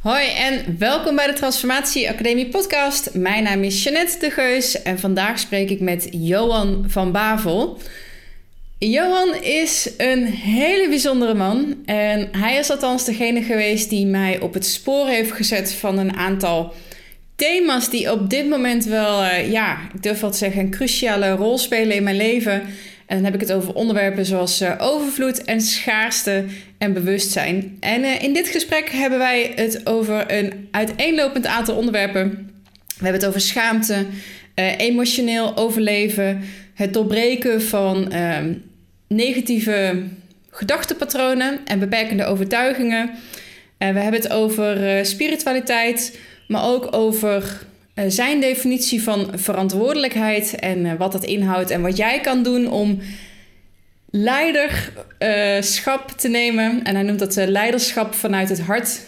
Hoi en welkom bij de Transformatie Academie podcast. Mijn naam is Jeanette de Geus en vandaag spreek ik met Johan van Bavel. Johan is een hele bijzondere man en hij is althans degene geweest die mij op het spoor heeft gezet van een aantal thema's die op dit moment wel, eh, ja, ik durf wel te zeggen, een cruciale rol spelen in mijn leven. En dan heb ik het over onderwerpen zoals uh, overvloed en schaarste en bewustzijn. En uh, in dit gesprek hebben wij het over een uiteenlopend aantal onderwerpen. We hebben het over schaamte, uh, emotioneel overleven, het doorbreken van ehm, negatieve gedachtenpatronen en beperkende overtuigingen. we hebben het over spiritualiteit, maar ook over zijn definitie van verantwoordelijkheid en uh, wat dat inhoudt en wat jij kan doen om leiderschap te nemen. En hij noemt dat uh, leiderschap vanuit het hart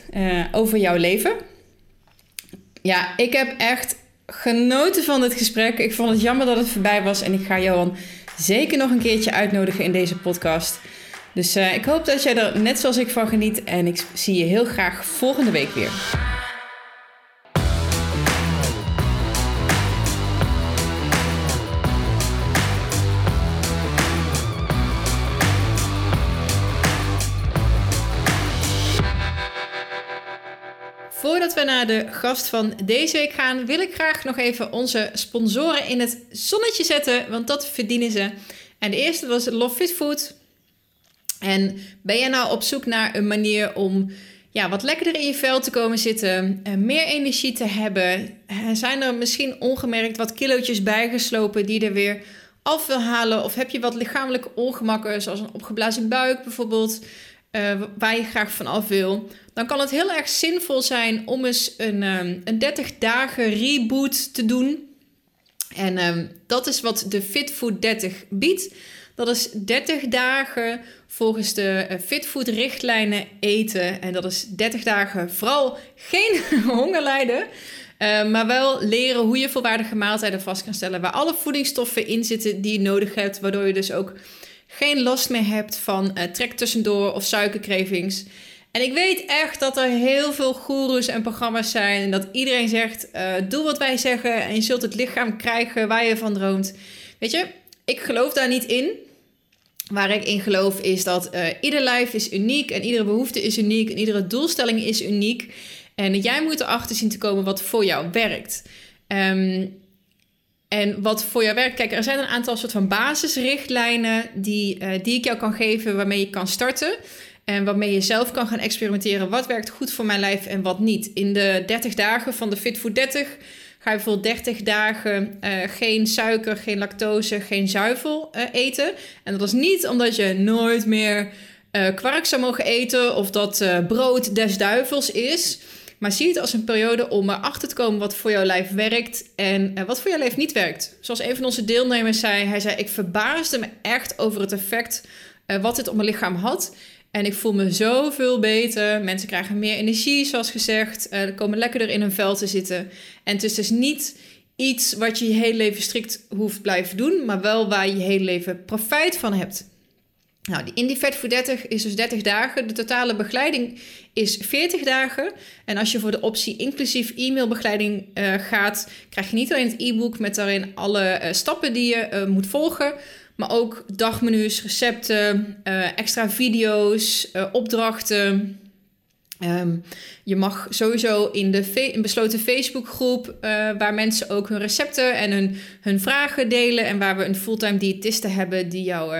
over jouw leven. Ja, ik heb echt genoten van dit gesprek. Ik vond het jammer dat het voorbij was en ik ga Johan zeker nog een keertje uitnodigen in deze podcast. Dus ik hoop dat jij er net zoals ik van geniet en ik zie je heel graag volgende week weer. Voordat we naar de gast van deze week gaan, wil ik graag nog even onze sponsoren in het zonnetje zetten, want dat verdienen ze. En de eerste was Love Fit Food. En ben je nou op zoek naar een manier om ja, wat lekkerder in je vel te komen zitten, eh, meer energie te hebben? Zijn er misschien ongemerkt wat kilootjes bijgeslopen die er weer af wil halen? Of heb je wat lichamelijke ongemakken, zoals een opgeblazen buik bijvoorbeeld? Uh, waar je graag van af wil, dan kan het heel erg zinvol zijn om eens een, um, een 30 dagen reboot te doen. En um, dat is wat de Fitfood 30 biedt. Dat is 30 dagen volgens de uh, Fitfood richtlijnen eten. En dat is 30 dagen vooral geen honger lijden. Uh, maar wel leren hoe je volwaardige maaltijden vast kan stellen. Waar alle voedingsstoffen in zitten die je nodig hebt. Waardoor je dus ook geen last meer hebt van uh, trek tussendoor of suikercravings. En ik weet echt dat er heel veel goeroes en programma's zijn. En dat iedereen zegt: uh, doe wat wij zeggen en je zult het lichaam krijgen waar je van droomt. Weet je, ik geloof daar niet in. Waar ik in geloof is dat uh, ieder lijf is uniek en iedere behoefte is uniek en iedere doelstelling is uniek. En jij moet erachter zien te komen wat voor jou werkt. Um, en wat voor jou werkt, kijk, er zijn een aantal soort van basisrichtlijnen die, uh, die ik jou kan geven waarmee je kan starten. En waarmee je zelf kan gaan experimenteren wat werkt goed voor mijn lijf en wat niet. In de 30 dagen van de Fit Food 30 ga je bijvoorbeeld 30 dagen uh, geen suiker, geen lactose, geen zuivel uh, eten. En dat is niet omdat je nooit meer kwark zou mogen eten of dat brood des duivels is. Maar zie het als een periode om erachter te komen wat voor jouw lijf werkt en uh, wat voor jouw lijf niet werkt. Zoals een van onze deelnemers zei, hij zei: Ik verbaasde me echt over het effect uh, wat dit op mijn lichaam had. En ik voel me zoveel beter. Mensen krijgen meer energie, zoals gezegd. Uh, komen lekkerder in hun vel te zitten. En het is dus niet iets wat je je hele leven strikt hoeft blijven doen, maar wel waar je je hele leven profijt van hebt. Nou, die Indie voor 30 is dus 30 dagen. De totale begeleiding is 40 dagen. En als je voor de optie inclusief e-mailbegeleiding uh, gaat, krijg je niet alleen het e-book met daarin alle uh, stappen die je uh, moet volgen, maar ook dagmenu's, recepten, extra video's, opdrachten. Um, je mag sowieso in de besloten Facebookgroep, waar mensen ook hun recepten en hun, hun vragen delen. En waar we een fulltime diëtiste hebben die jou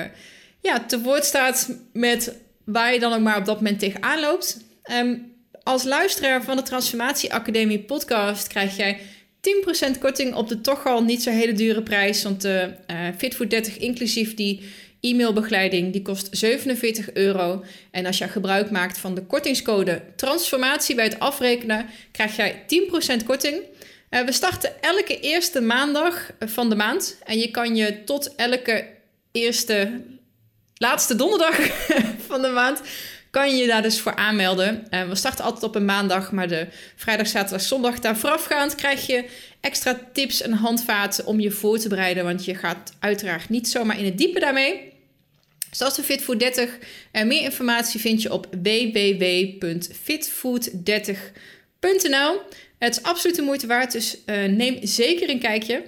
ja, te woord staat met waar je dan ook maar op dat moment tegenaan loopt. Um, als luisteraar van de Transformatie Academie podcast krijg jij 10% korting op de toch al niet zo hele dure prijs. Want de uh, Fit for 30 inclusief die e-mailbegeleiding die kost 47 euro. En als je gebruik maakt van de kortingscode transformatie bij het afrekenen, krijg jij 10% korting. Uh, we starten elke eerste maandag van de maand. En je kan je tot elke eerste laatste donderdag van de maand kan je je daar dus voor aanmelden. Uh, we starten altijd op een maandag, maar de vrijdag, zaterdag, zondag daar voorafgaand krijg je extra tips en handvaten om je voor te bereiden. Want je gaat uiteraard niet zomaar in het diepe daarmee. Zoals de Fit 30. Uh, meer informatie vind je op www.fitfood30.nl www.twelveveefs.nl. Het is absoluut de moeite waard, dus uh, neem zeker een kijkje.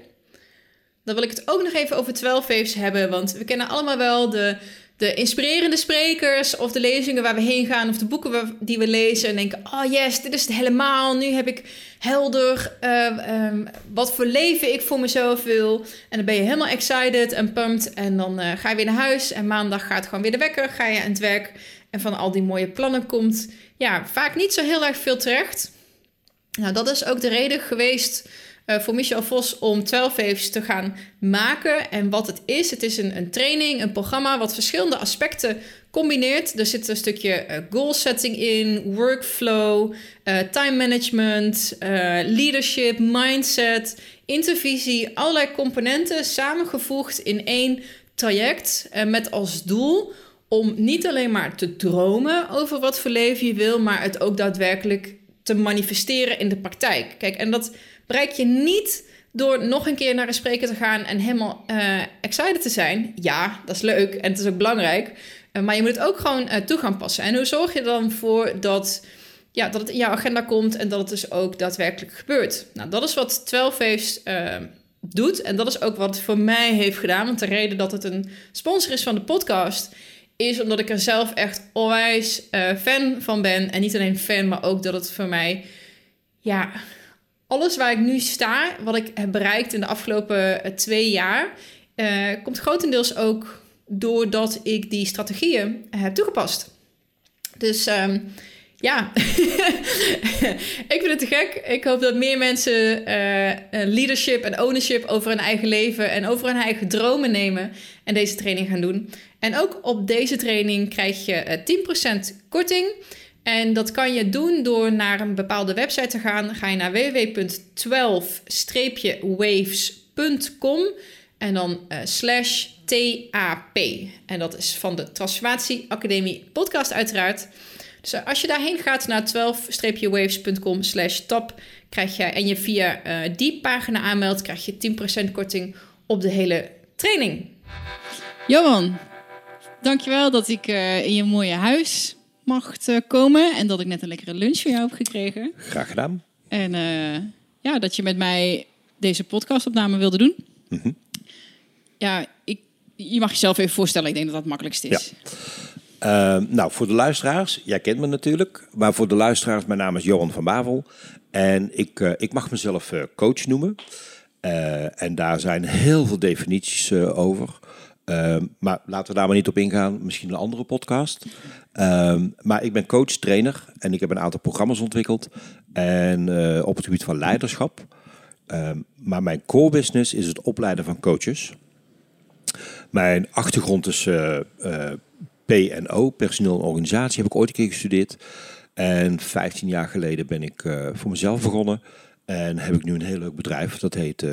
Dan wil ik het ook nog even over 12 Waves hebben, want we kennen allemaal wel de, de inspirerende sprekers of de lezingen waar we heen gaan of de boeken die we lezen en denken, oh yes, dit is het helemaal, nu heb ik helder uh, um, wat voor leven ik voor mezelf wil. En dan ben je helemaal excited en pumped en dan uh, ga je weer naar huis en maandag gaat gewoon weer de wekker, ga je aan het werk en van al die mooie plannen komt ja, vaak niet zo heel erg veel terecht. Nou, dat is ook de reden geweest uh, voor Michel Vos om 12 Waves te gaan maken. En wat het is, het is een, een training, een programma wat verschillende aspecten combineert. Er zit een stukje uh, goal setting in, workflow, uh, time management, leadership, mindset, intervisie, allerlei componenten samengevoegd in één traject met als doel om niet alleen maar te dromen over wat voor leven je wil, maar het ook daadwerkelijk te manifesteren in de praktijk. Kijk, en dat bereik je niet door nog een keer naar een spreker te gaan en helemaal uh, excited te zijn. Ja, dat is leuk en het is ook belangrijk. Uh, maar je moet het ook gewoon uh, toe gaan passen. En hoe zorg je dan voor dat, ja, dat het in jouw agenda komt en dat het dus ook daadwerkelijk gebeurt? Nou, dat is wat 12 Waves doet. En dat is ook wat het voor mij heeft gedaan. Want de reden dat het een sponsor is van de podcast is omdat ik er zelf echt onwijs fan van ben. En niet alleen fan, maar ook dat het voor mij ja, alles waar ik nu sta, wat ik heb bereikt in de afgelopen eh, twee jaar, uh, komt grotendeels ook doordat ik die strategieën heb toegepast. Dus um, ja, ik vind het te gek. Ik hoop dat meer mensen uh, leadership en ownership over hun eigen leven en over hun eigen dromen nemen en deze training gaan doen. En ook op deze training krijg je 10% korting. En dat kan je doen door naar een bepaalde website te gaan. Ga je naar www.12-waves.com en dan uh, slash TAP. En dat is van de Transformatie Academie podcast uiteraard. Dus uh, als je daarheen gaat naar 12-waves.com slash top, krijg je en je via uh, die pagina aanmeldt, krijg je 10% korting op de hele training. Johan, dankjewel dat ik in je mooie huis mag komen. En dat ik net een lekkere lunch voor jou heb gekregen. Graag gedaan. En uh, ja, dat je met mij deze podcastopname wilde doen. Mm -hmm. Ja, ik, je mag jezelf even voorstellen. Ik denk dat dat het makkelijkst is. Ja. Uh, nou, voor de luisteraars, jij kent me natuurlijk. Maar voor de luisteraars, mijn naam is Johan van Bavel. En ik, uh, ik mag mezelf coach noemen. en daar zijn heel veel definities over. Um, maar laten we daar maar niet op ingaan. Misschien een andere podcast. Um, maar ik ben coach, trainer en ik heb een aantal programma's ontwikkeld. En uh, op het gebied van leiderschap. Um, maar mijn core business is het opleiden van coaches. Mijn achtergrond is uh, uh, PNO, personeel en organisatie, heb ik ooit een keer gestudeerd. En 15 jaar geleden ben ik voor mezelf begonnen. En heb ik nu een heel leuk bedrijf. Dat heet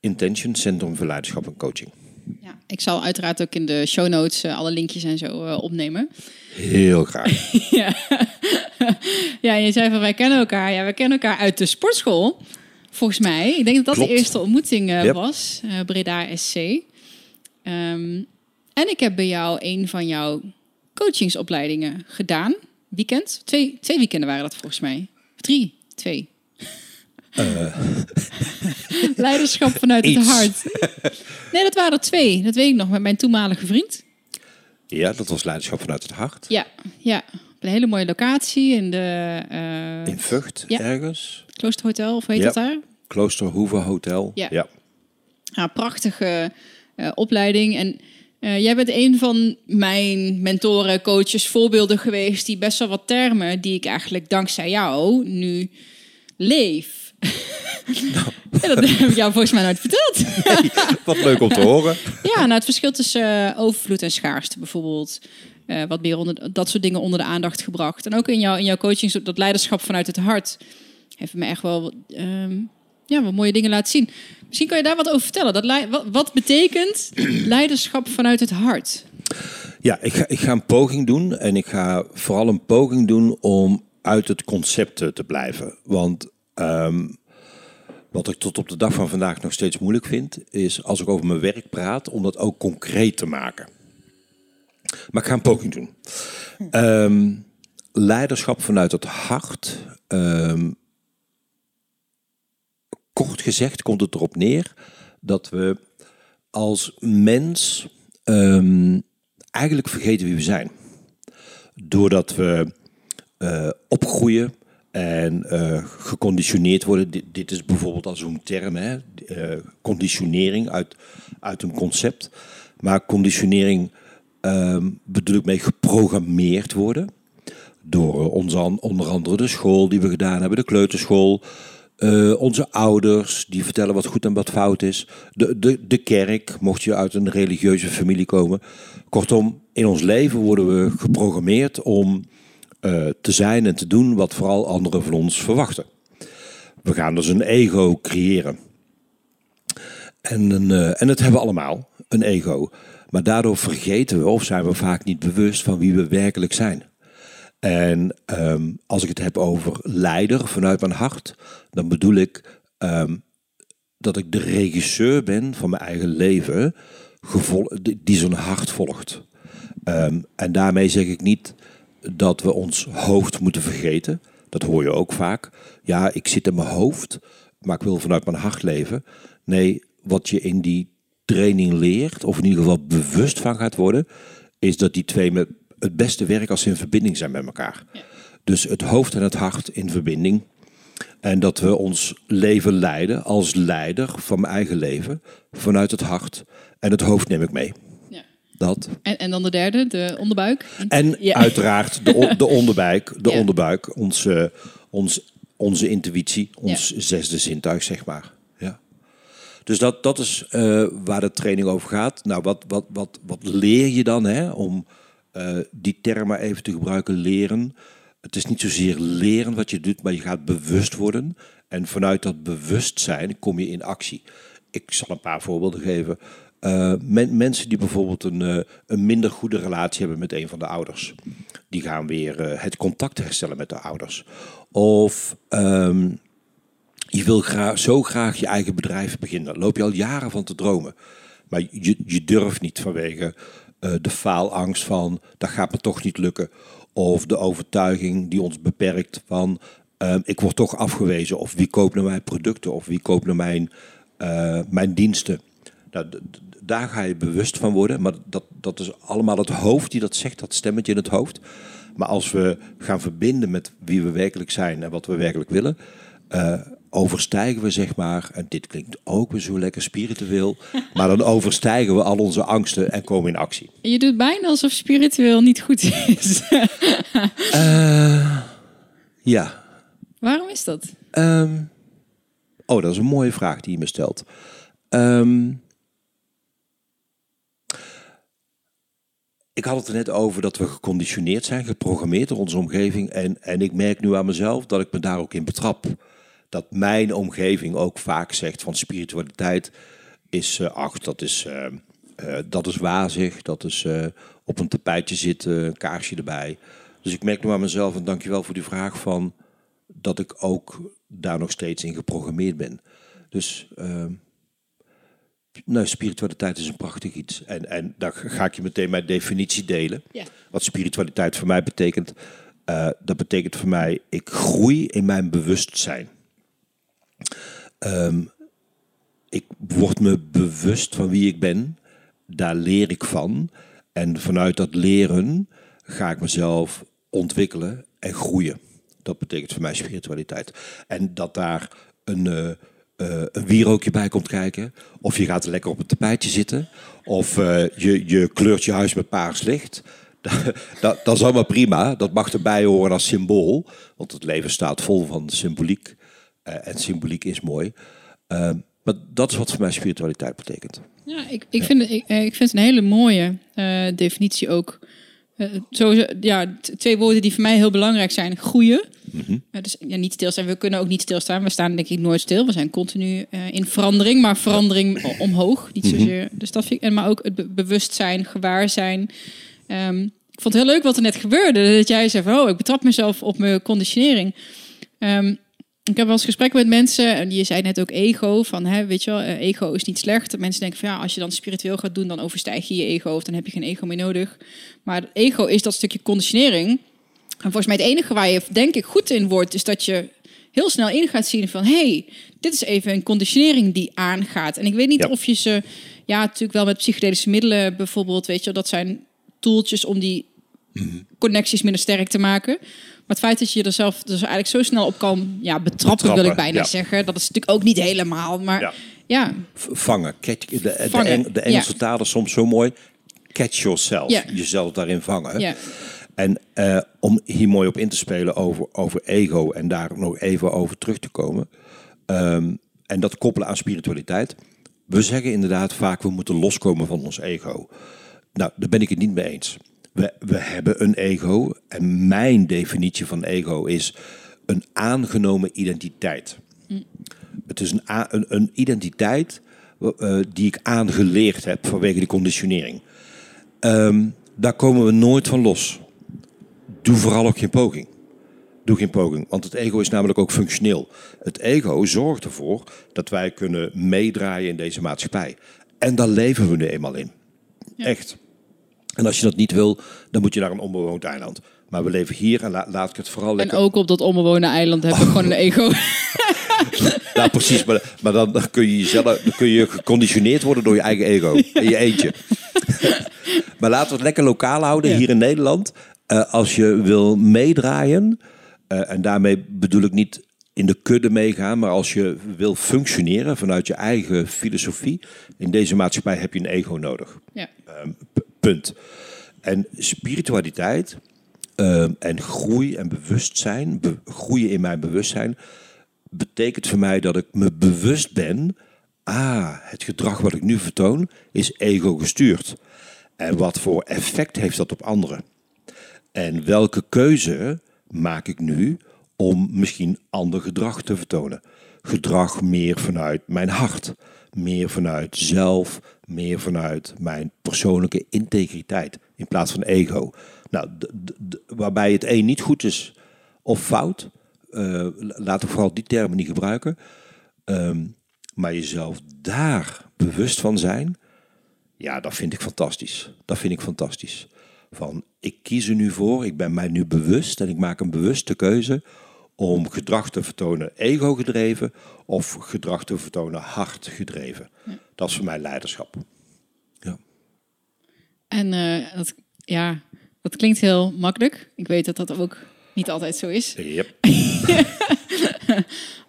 Intention, Centrum voor Leiderschap en Coaching. Ja, ik zal uiteraard ook in de show notes uh, alle linkjes en zo uh, opnemen. Heel graag. ja. ja, je zei van wij kennen elkaar. Ja, we kennen elkaar uit de sportschool. Volgens mij. Ik denk dat dat Klopt. de eerste ontmoeting uh, yep. was. Breda SC. Um, en ik heb bij jou een van jouw coachingsopleidingen gedaan. Weekend. Twee, twee weekenden waren dat volgens mij. Drie. Twee. Uh. Leiderschap vanuit Iets. het hart. Nee, dat waren er twee. Dat weet ik nog met mijn toenmalige vriend. Ja, dat was leiderschap vanuit het hart. Ja, ja. Op een hele mooie locatie in de... Uh... In Vught, ja. ergens. Kloosterhotel, of weet je ja. dat daar? Kloosterhoeve Hotel. Ja. ja. ja prachtige uh, opleiding. En uh, jij bent een van mijn mentoren, coaches, voorbeelden geweest... die best wel wat termen die ik eigenlijk dankzij jou nu leef. Ja, dat heb ik jou volgens mij nooit verteld. wat leuk om te horen. Ja, nou het verschil tussen uh, overvloed en schaarste bijvoorbeeld. Uh, wat meer onder dat soort dingen onder de aandacht gebracht. En ook in, jou, in jouw coaching, dat leiderschap vanuit het hart, heeft me echt wel um, ja, wat mooie dingen laten zien. Misschien kan je daar wat over vertellen. Dat wat, wat betekent leiderschap vanuit het hart? Ja, ik ga, ik ga een poging doen. En ik ga vooral een poging doen om uit het concept te blijven. Want um, wat ik tot op de dag van vandaag nog steeds moeilijk vind, is als ik over mijn werk praat, om dat ook concreet te maken. Maar ik ga een poging doen. Um, leiderschap vanuit het hart um, kort gezegd komt het erop neer dat we als mens ehm, eigenlijk vergeten wie we zijn. Doordat we eh, opgroeien en eh, geconditioneerd worden. Dit, is bijvoorbeeld al zo'n term, hè? Eh, conditionering uit, uit een concept. Maar conditionering ehm, bedoel ik mee geprogrammeerd worden. Door onze, onder andere de school die we gedaan hebben, de kleuterschool. eh, onze ouders die vertellen wat goed en wat fout is. De, de, de kerk, mocht je uit een religieuze familie komen. Kortom, in ons leven worden we geprogrammeerd om eh, te zijn en te doen wat vooral anderen van ons verwachten. We gaan dus een ego creëren. En, een, eh, en dat hebben we allemaal, een ego. Maar daardoor vergeten we of zijn we vaak niet bewust van wie we werkelijk zijn. En ehm, als ik het heb over leider vanuit mijn hart, dan bedoel ik ehm, dat ik de regisseur ben van mijn eigen leven, die zo'n hart volgt. Ehm, en daarmee zeg ik niet dat we ons hoofd moeten vergeten. Dat hoor je ook vaak. Ja, ik zit in mijn hoofd, maar ik wil vanuit mijn hart leven. Nee, wat je in die training leert, of in ieder geval bewust van gaat worden, is dat die twee met het beste werken als ze in verbinding zijn met elkaar. Dus het hoofd en het hart in verbinding. En dat we ons leven leiden als leider van mijn eigen leven, vanuit het hart. En het hoofd neem ik mee. Dat. En, en dan de derde, de onderbuik. En Ja. uiteraard de, de onderbuik, de Ja. onderbuik onze, ons, onze intuïtie, ons zesde zintuig, zeg maar. Ja. Dus dat, dat is eh, waar de training over gaat. Nou, wat, wat, wat, wat leer je dan hè, om eh, die termen even te gebruiken, leren? Het is niet zozeer leren wat je doet, maar je gaat bewust worden. En vanuit dat bewustzijn kom je in actie. Ik zal een paar voorbeelden geven. Eh, men- mensen die bijvoorbeeld een, eh, een minder goede relatie hebben met een van de ouders. Die gaan weer eh, het contact herstellen met de ouders. Of ehm, je wil graag, zo graag je eigen bedrijf beginnen. Daar loop je al jaren van te dromen. Maar je, je durft niet vanwege de faalangst van dat gaat me toch niet lukken. Of de overtuiging die ons beperkt van ehm, ik word toch afgewezen. Of wie koopt naar mijn producten of wie koopt naar mijn, mijn diensten. Nou, daar ga je bewust van worden. Maar dat, dat is allemaal het hoofd die dat zegt, dat stemmetje in het hoofd. Maar als we gaan verbinden met wie we werkelijk zijn en wat we werkelijk willen, eh, overstijgen we zeg maar, en dit klinkt ook weer zo lekker spiritueel, maar dan overstijgen we al onze angsten en komen in actie. Je doet bijna alsof spiritueel niet goed is. Ja. Waarom is dat? Ehm, oh, dat is een mooie vraag die je me stelt. Ehm, ik had het er net over dat we geconditioneerd zijn, geprogrammeerd door onze omgeving. En, en ik merk nu aan mezelf dat ik me daar ook in betrap. Dat mijn omgeving ook vaak zegt van spiritualiteit is, eh, ach, dat is, eh, dat is wazig, dat is op een tapijtje zitten, een kaarsje erbij. Dus ik merk nu aan mezelf, en dankjewel voor die vraag, van dat ik ook daar nog steeds in geprogrammeerd ben. Dus nou, spiritualiteit is een prachtig iets. En, en daar ga ik je meteen mijn definitie delen. Ja. Wat spiritualiteit voor mij betekent. Eh, dat betekent voor mij, ik groei in mijn bewustzijn. Ehm, ik word me bewust van wie ik ben. Daar leer ik van. En vanuit dat leren ga ik mezelf ontwikkelen en groeien. Dat betekent voor mij spiritualiteit. En dat daar een, eh, eh, een wierookje bij komt kijken. Of je gaat lekker op een tapijtje zitten. Of eh, je, je kleurt je huis met paars licht. Dat, dat, is allemaal prima. Dat mag erbij horen als symbool. Want het leven staat vol van symboliek. Eh, en symboliek is mooi. Maar dat is wat voor mij spiritualiteit betekent. Ja, ik, ik, vind, het- ik, ik vind het een hele mooie definitie ook. Eh, sowieso, ja, twee woorden die voor mij heel belangrijk zijn. Groeien. Eh, dus ja, niet stilstaan. We kunnen ook niet stilstaan. We staan denk ik nooit stil. We zijn continu eh, in verandering. Maar verandering omhoog. Niet zozeer. Dus dat vind ik, en maar ook het be- bewustzijn, gewaarzijn. Ehm, ik vond het heel leuk wat er net gebeurde. Dat jij zei van, oh, ik betrap mezelf op mijn conditionering. Ehm, ik heb wel eens gesprekken met mensen en je zei net ook ego, van hè, weet je wel, eh, ego is niet slecht. Mensen denken van ja, als je dan spiritueel gaat doen, dan overstijg je je ego of dan heb je geen ego meer nodig. Maar ego is dat stukje conditionering. En volgens mij het enige waar je denk ik goed in wordt, is dat je heel snel in gaat zien van... hey, dit is even een conditionering die aangaat. En ik weet niet Ja. of je ze... Ja, natuurlijk wel met psychedelische middelen bijvoorbeeld, weet je, wel, dat zijn toeltjes om die connecties minder sterk te maken. Maar het feit dat je er zelf dus eigenlijk zo snel op kan ja, betrappen, wil ik bijna ja. zeggen. Dat is natuurlijk ook niet helemaal, maar Ja. ja, Vangen. Catch, de, de, Vangen, Eng- de Engelse ja. taal is soms zo mooi. Catch yourself. Ja. Jezelf daarin vangen. ja. En eh, om hier mooi op in te spelen over, over ego en daar nog even over terug te komen. ehm, en dat koppelen aan spiritualiteit. We zeggen inderdaad vaak we moeten loskomen van ons ego. Nou, daar ben ik het niet mee eens. We, we hebben een ego en mijn definitie van ego is een aangenomen identiteit. Het is een, een, een identiteit eh, die ik aangeleerd heb vanwege de conditionering. Ehm, daar komen we nooit van los. Doe vooral ook geen poging. Doe geen poging, want het ego is namelijk ook functioneel. Het ego zorgt ervoor dat wij kunnen meedraaien in deze maatschappij. En daar leven we nu eenmaal in. Echt. En als je dat niet wil, dan moet je naar een onbewoond eiland. Maar we leven hier en la- laat ik het vooral En lekker... ook op dat onbewoonde eiland hebben we gewoon een ego. Ja, precies. Maar, maar dan, dan kun je jezelf, dan kun je geconditioneerd worden door je eigen ego. In je eentje. maar laten we het lekker lokaal houden Ja. hier in Nederland. Eh, als je wil meedraaien, eh, en daarmee bedoel ik niet in de kudde meegaan, maar als je wil functioneren vanuit je eigen filosofie, in deze maatschappij heb je een ego nodig. ja. Ehm, punt. En spiritualiteit ehm, en groei en bewustzijn, be- groeien in mijn bewustzijn, betekent voor mij dat ik me bewust ben, ah, het gedrag wat ik nu vertoon is ego gestuurd. En wat voor effect heeft dat op anderen? En welke keuze maak ik nu om misschien ander gedrag te vertonen? Gedrag meer vanuit mijn hart, meer vanuit zelf, meer vanuit mijn persoonlijke integriteit in plaats van ego. Nou, waarbij het een niet goed is of fout, eh, laten we vooral die termen niet gebruiken. Ehm, maar jezelf daar bewust van zijn, ja, dat vind ik fantastisch. Dat vind ik fantastisch. Van, ik kies er nu voor, ik ben mij nu bewust en ik maak een bewuste keuze om gedrag te vertonen ego gedreven of gedrag te vertonen hart gedreven. Dat is voor mij leiderschap. Ja. En eh, dat, ja, dat klinkt heel makkelijk. Ik weet dat dat ook niet altijd zo is. Yep.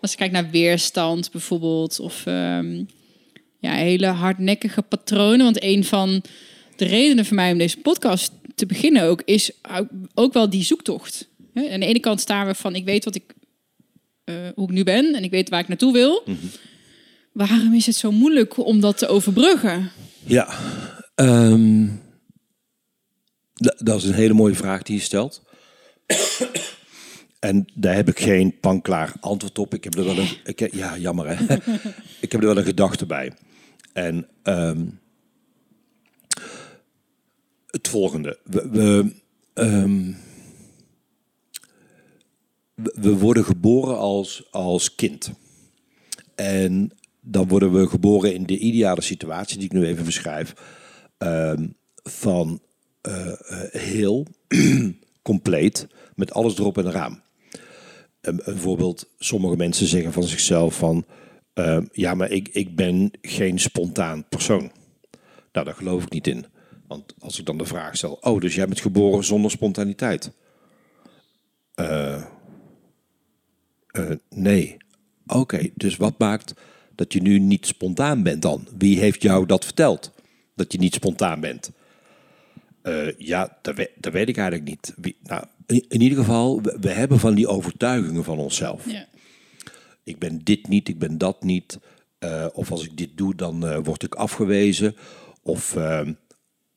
Als je kijkt naar weerstand bijvoorbeeld, of ehm, ja, hele hardnekkige patronen. Want een van de redenen voor mij om deze podcast te beginnen ook, is ook- wel die zoektocht. Hè, Aan de ene kant staan we van, ik weet wat ik, eh, hoe ik nu ben en ik weet waar ik naartoe wil. Waarom is het zo moeilijk om dat te overbruggen? Ja, ehm, da- dat is een hele mooie vraag die je stelt. En daar heb ik geen panklaar antwoord op. Ik heb er wel een, ja, jammer hè. ik heb er wel een gedachte bij. En ehm, het volgende. We, we, ehm, we- we worden geboren als, als kind. En dan worden we geboren in de ideale situatie, die ik nu even beschrijf, ehm, van eh, eh, heel, compleet, met alles erop en eraan. Een, voorbeeld, sommige mensen zeggen van zichzelf van, ehm, ja, maar ik, ik ben geen spontaan persoon. Nou, daar geloof ik niet in. Want als ik dan de vraag stel, oh, dus jij bent geboren zonder spontaniteit? Eh, nee. Oké, dus wat maakt dat je nu niet spontaan bent dan? Wie heeft jou dat verteld? Dat je niet spontaan bent? Eh, ja, dat, we- dat weet ik eigenlijk niet. Wie, nou, in, in ieder geval, we, we hebben van die overtuigingen van onszelf. Ja. Ik ben dit niet, ik ben dat niet. Eh, of als ik dit doe, dan eh, word ik afgewezen. Of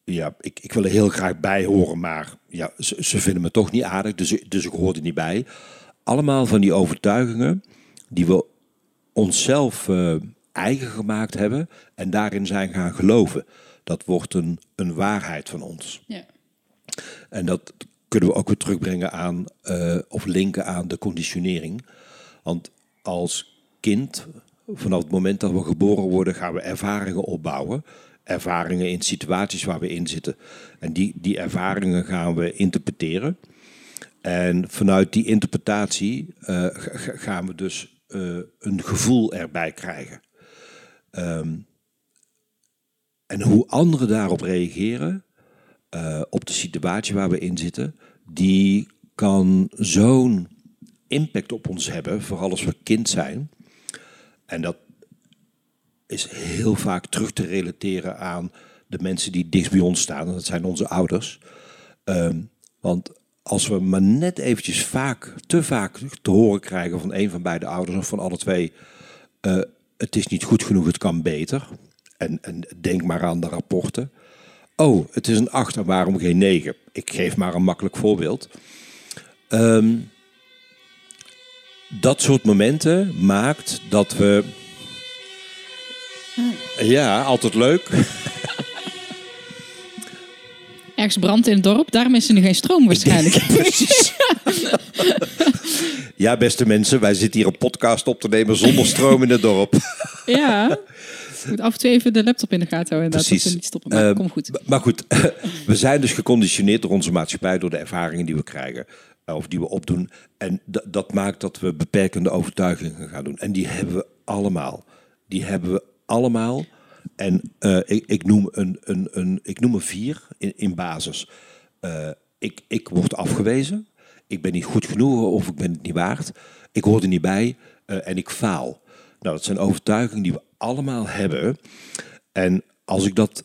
ja, ik, ik wil er heel graag bij horen, maar ja, ze, ze vinden me toch niet aardig, dus, dus ik hoor er niet bij. Allemaal van die overtuigingen die we onszelf eh, eigen gemaakt hebben en daarin zijn gaan geloven. Dat wordt een, een waarheid van ons. Ja. En dat kunnen we ook weer terugbrengen aan, eh, of linken aan de conditionering. Want als kind, vanaf het moment dat we geboren worden, gaan we ervaringen opbouwen. Ervaringen in situaties waar we in zitten. En die, die ervaringen gaan we interpreteren. En vanuit die interpretatie eh, ga- ga- gaan we dus een gevoel erbij krijgen. Ehm, en hoe anderen daarop reageren, eh, op de situatie waar we in zitten, die kan zo'n impact op ons hebben, vooral als we kind zijn. En dat is heel vaak terug te relateren aan de mensen die dichtst bij ons staan. En dat zijn onze ouders. Ehm, want als we maar net eventjes vaak, te vaak te horen krijgen van een van beide ouders of van alle twee, eh, het is niet goed genoeg, het kan beter. En, en denk maar aan de rapporten. Oh, het is een 8 en waarom geen 9? Ik geef maar een makkelijk voorbeeld. Ehm, dat soort momenten maakt dat we. Ja, altijd leuk. Ergens brand in het dorp, daarom is er nu geen stroom waarschijnlijk. Precies. Ja, beste mensen, wij zitten hier een podcast op te nemen zonder stroom in het dorp. ja. Ik moet af en toe even de laptop in de gaten houden. inderdaad, Precies. Dat niet stoppen. Maar Eh, kom goed. Maar goed, we zijn dus geconditioneerd door onze maatschappij, door de ervaringen die we krijgen. eh, Of die we opdoen. En dat maakt dat we beperkende overtuigingen gaan doen. En die hebben we allemaal. Die hebben we allemaal. En eh, ik, ik, noem een, een, een, ik noem er vier in, in basis. Eh, ik, ik word afgewezen. Ik ben niet goed genoeg of ik ben het niet waard. Ik hoor er niet bij eh, en ik faal. Nou, dat zijn overtuigingen die we allemaal hebben. En als ik dat.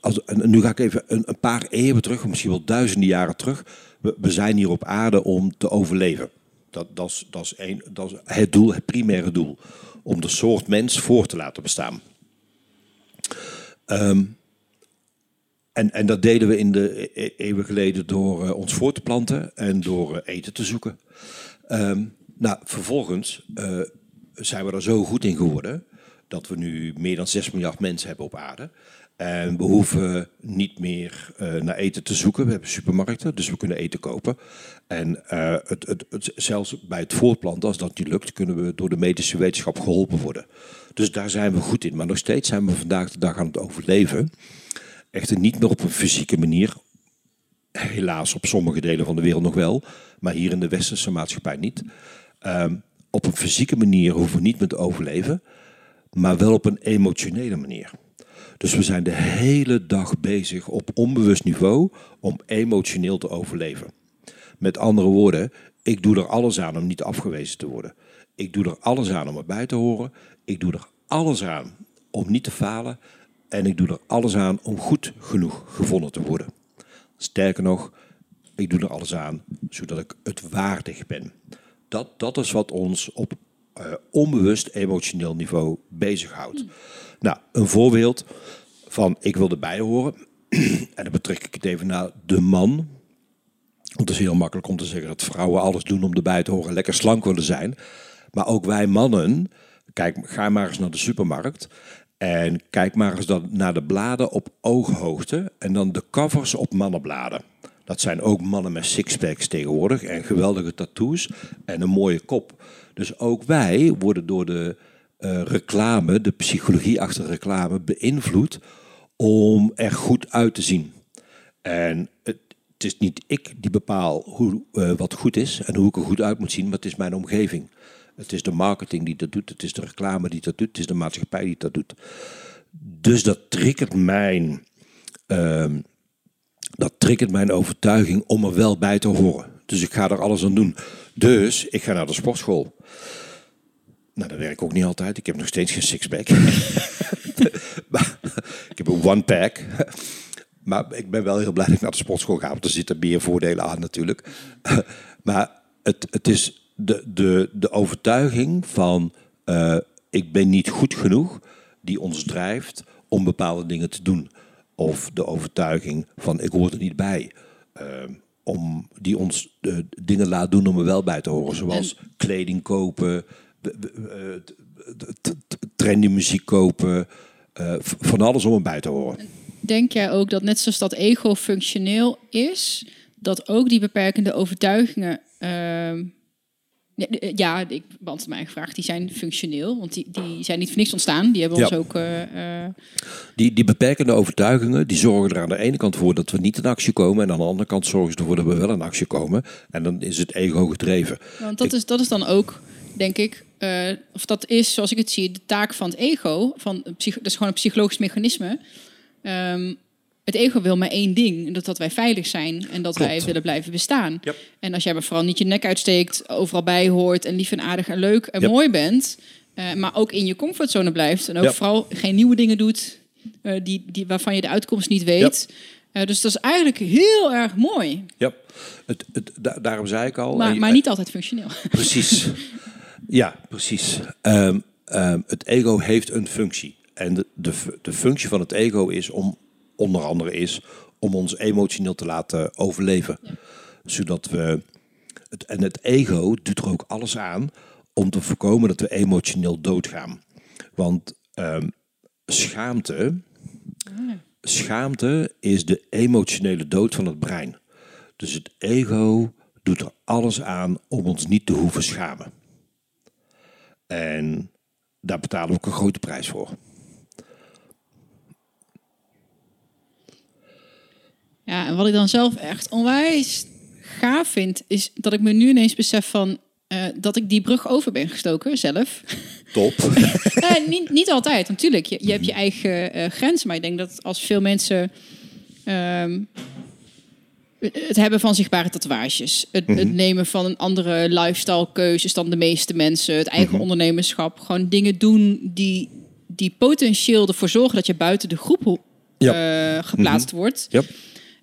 Als, nu ga ik even een, een paar eeuwen terug, misschien wel duizenden jaren terug. We, zijn hier op aarde om te overleven. Dat, dat, is, dat, is dat is het doel, het primaire doel. Om de soort mens voor te laten bestaan. Ehm, en, en dat deden we in de e- eeuwen geleden door eh, ons voor te planten en door eh, eten te zoeken. Ehm, nou, vervolgens eh, zijn we er zo goed in geworden dat we nu meer dan 6 miljard mensen hebben op aarde. En we hoeven niet meer naar eten te zoeken. We hebben supermarkten, dus we kunnen eten kopen. En het, het- zelfs bij het voortplanten, als dat niet lukt, kunnen we door de medische wetenschap geholpen worden. Dus daar zijn we goed in. Maar nog steeds zijn we vandaag de dag aan het overleven. Echter niet meer op een fysieke manier. Helaas op sommige delen van de wereld nog wel. Maar hier in de westerse maatschappij niet. Ehm, op een fysieke manier hoeven we niet meer te overleven. Maar wel op een emotionele manier. Dus we zijn de hele dag bezig op onbewust niveau om emotioneel te overleven. Met andere woorden, ik doe er alles aan om niet afgewezen te worden. Ik doe er alles aan om erbij te horen. Ik doe er alles aan om niet te falen. En ik doe er alles aan om goed genoeg gevonden te worden. Sterker nog, ik doe er alles aan zodat ik het waardig ben. Dat, dat is wat ons op eh, onbewust emotioneel niveau bezighoudt. Nou, een voorbeeld van ik wil erbij horen. en dan betrek ik het even naar de man. Het is heel makkelijk om te zeggen dat vrouwen alles doen om erbij te horen, lekker slank willen zijn. Maar ook wij mannen, kijk, ga maar eens naar de supermarkt. En kijk maar eens dan naar de bladen op ooghoogte. En dan de covers op mannenbladen. Dat zijn ook mannen met sixpacks tegenwoordig. En geweldige tattoos. En een mooie kop. Dus ook wij worden door de eh, reclame, de psychologie achter reclame, beïnvloed om er goed uit te zien. En het, het is niet ik die bepaal hoe, eh, wat goed is en hoe ik er goed uit moet zien, maar het is mijn omgeving. Het is de marketing die dat doet, het is de reclame die dat doet, het is de maatschappij die dat doet. Dus dat triggert mijn, ehm, dat triggert mijn overtuiging om er wel bij te horen. Dus ik ga er alles aan doen. Dus ik ga naar de sportschool. Nou, dat werkt ook niet altijd. Ik heb nog steeds geen sixpack. Ik heb een one-pack. Maar ik ben wel heel blij dat ik naar de sportschool ga. Want er zitten meer voordelen aan natuurlijk. Maar het, het is de, de, de overtuiging van... eh, ik ben niet goed genoeg... die ons drijft om bepaalde dingen te doen. Of de overtuiging van ik hoor er niet bij. eh, om, die ons eh, dingen laat doen om er wel bij te horen. Zoals kleding kopen... trendy muziek kopen... van alles om erbij te horen. Denk jij ook dat net zoals dat ego functioneel is, dat ook die beperkende overtuigingen ehm, Ja, de- Ja, ik beantwoord mijn vraag. Die zijn functioneel, want die, die zijn niet voor niks ontstaan. Die hebben Ja. ons ook... eh, eh, Die, die beperkende overtuigingen, die zorgen er aan de ene kant voor dat we niet in actie komen. En aan de andere kant zorgen ze ervoor dat we wel in actie komen. En dan is het ego gedreven. Want dat, is, dat is dan ook, denk ik, eh, of dat is, zoals ik het zie, de taak van het ego. Van, dat is gewoon een psychologisch mechanisme. Ehm, het ego wil maar één ding, dat, dat wij veilig zijn en dat Klopt. wij willen blijven bestaan. Yep. En als jij maar vooral niet je nek uitsteekt, overal bij hoort en lief en aardig en leuk en Yep. mooi bent, eh, maar ook in je comfortzone blijft en ook Yep. vooral geen nieuwe dingen doet eh, die, die, waarvan je de uitkomst niet weet. Eh, dus dat is eigenlijk heel erg mooi, Ja, het, het, da- daarom zei ik al. maar, je- maar niet altijd functioneel. Precies. Ja, precies. Ehm, ehm, het ego heeft een functie. En de, de, fu- de functie van het ego is om, onder andere is, om ons emotioneel te laten overleven. Zodat we. Het, en het ego doet er ook alles aan om te voorkomen dat we emotioneel doodgaan. Want ehm, schaamte. Schaamte is de emotionele dood van het brein. Dus het ego doet er alles aan om ons niet te hoeven schamen. En daar betalen we ook een grote prijs voor. Ja, en wat ik dan zelf echt onwijs gaaf vind, is dat ik me nu ineens besef van eh, dat ik die brug over ben gestoken zelf. Top. Eh, niet, niet altijd, natuurlijk. Je, je hebt je eigen eh, grenzen, maar ik denk dat als veel mensen ehm, het hebben van zichtbare tatoeages, het, het nemen van een andere lifestyle keuzes dan de meeste mensen, het eigen ondernemerschap, gewoon dingen doen die, die potentieel ervoor zorgen dat je buiten de groep geplaatst wordt. Ja.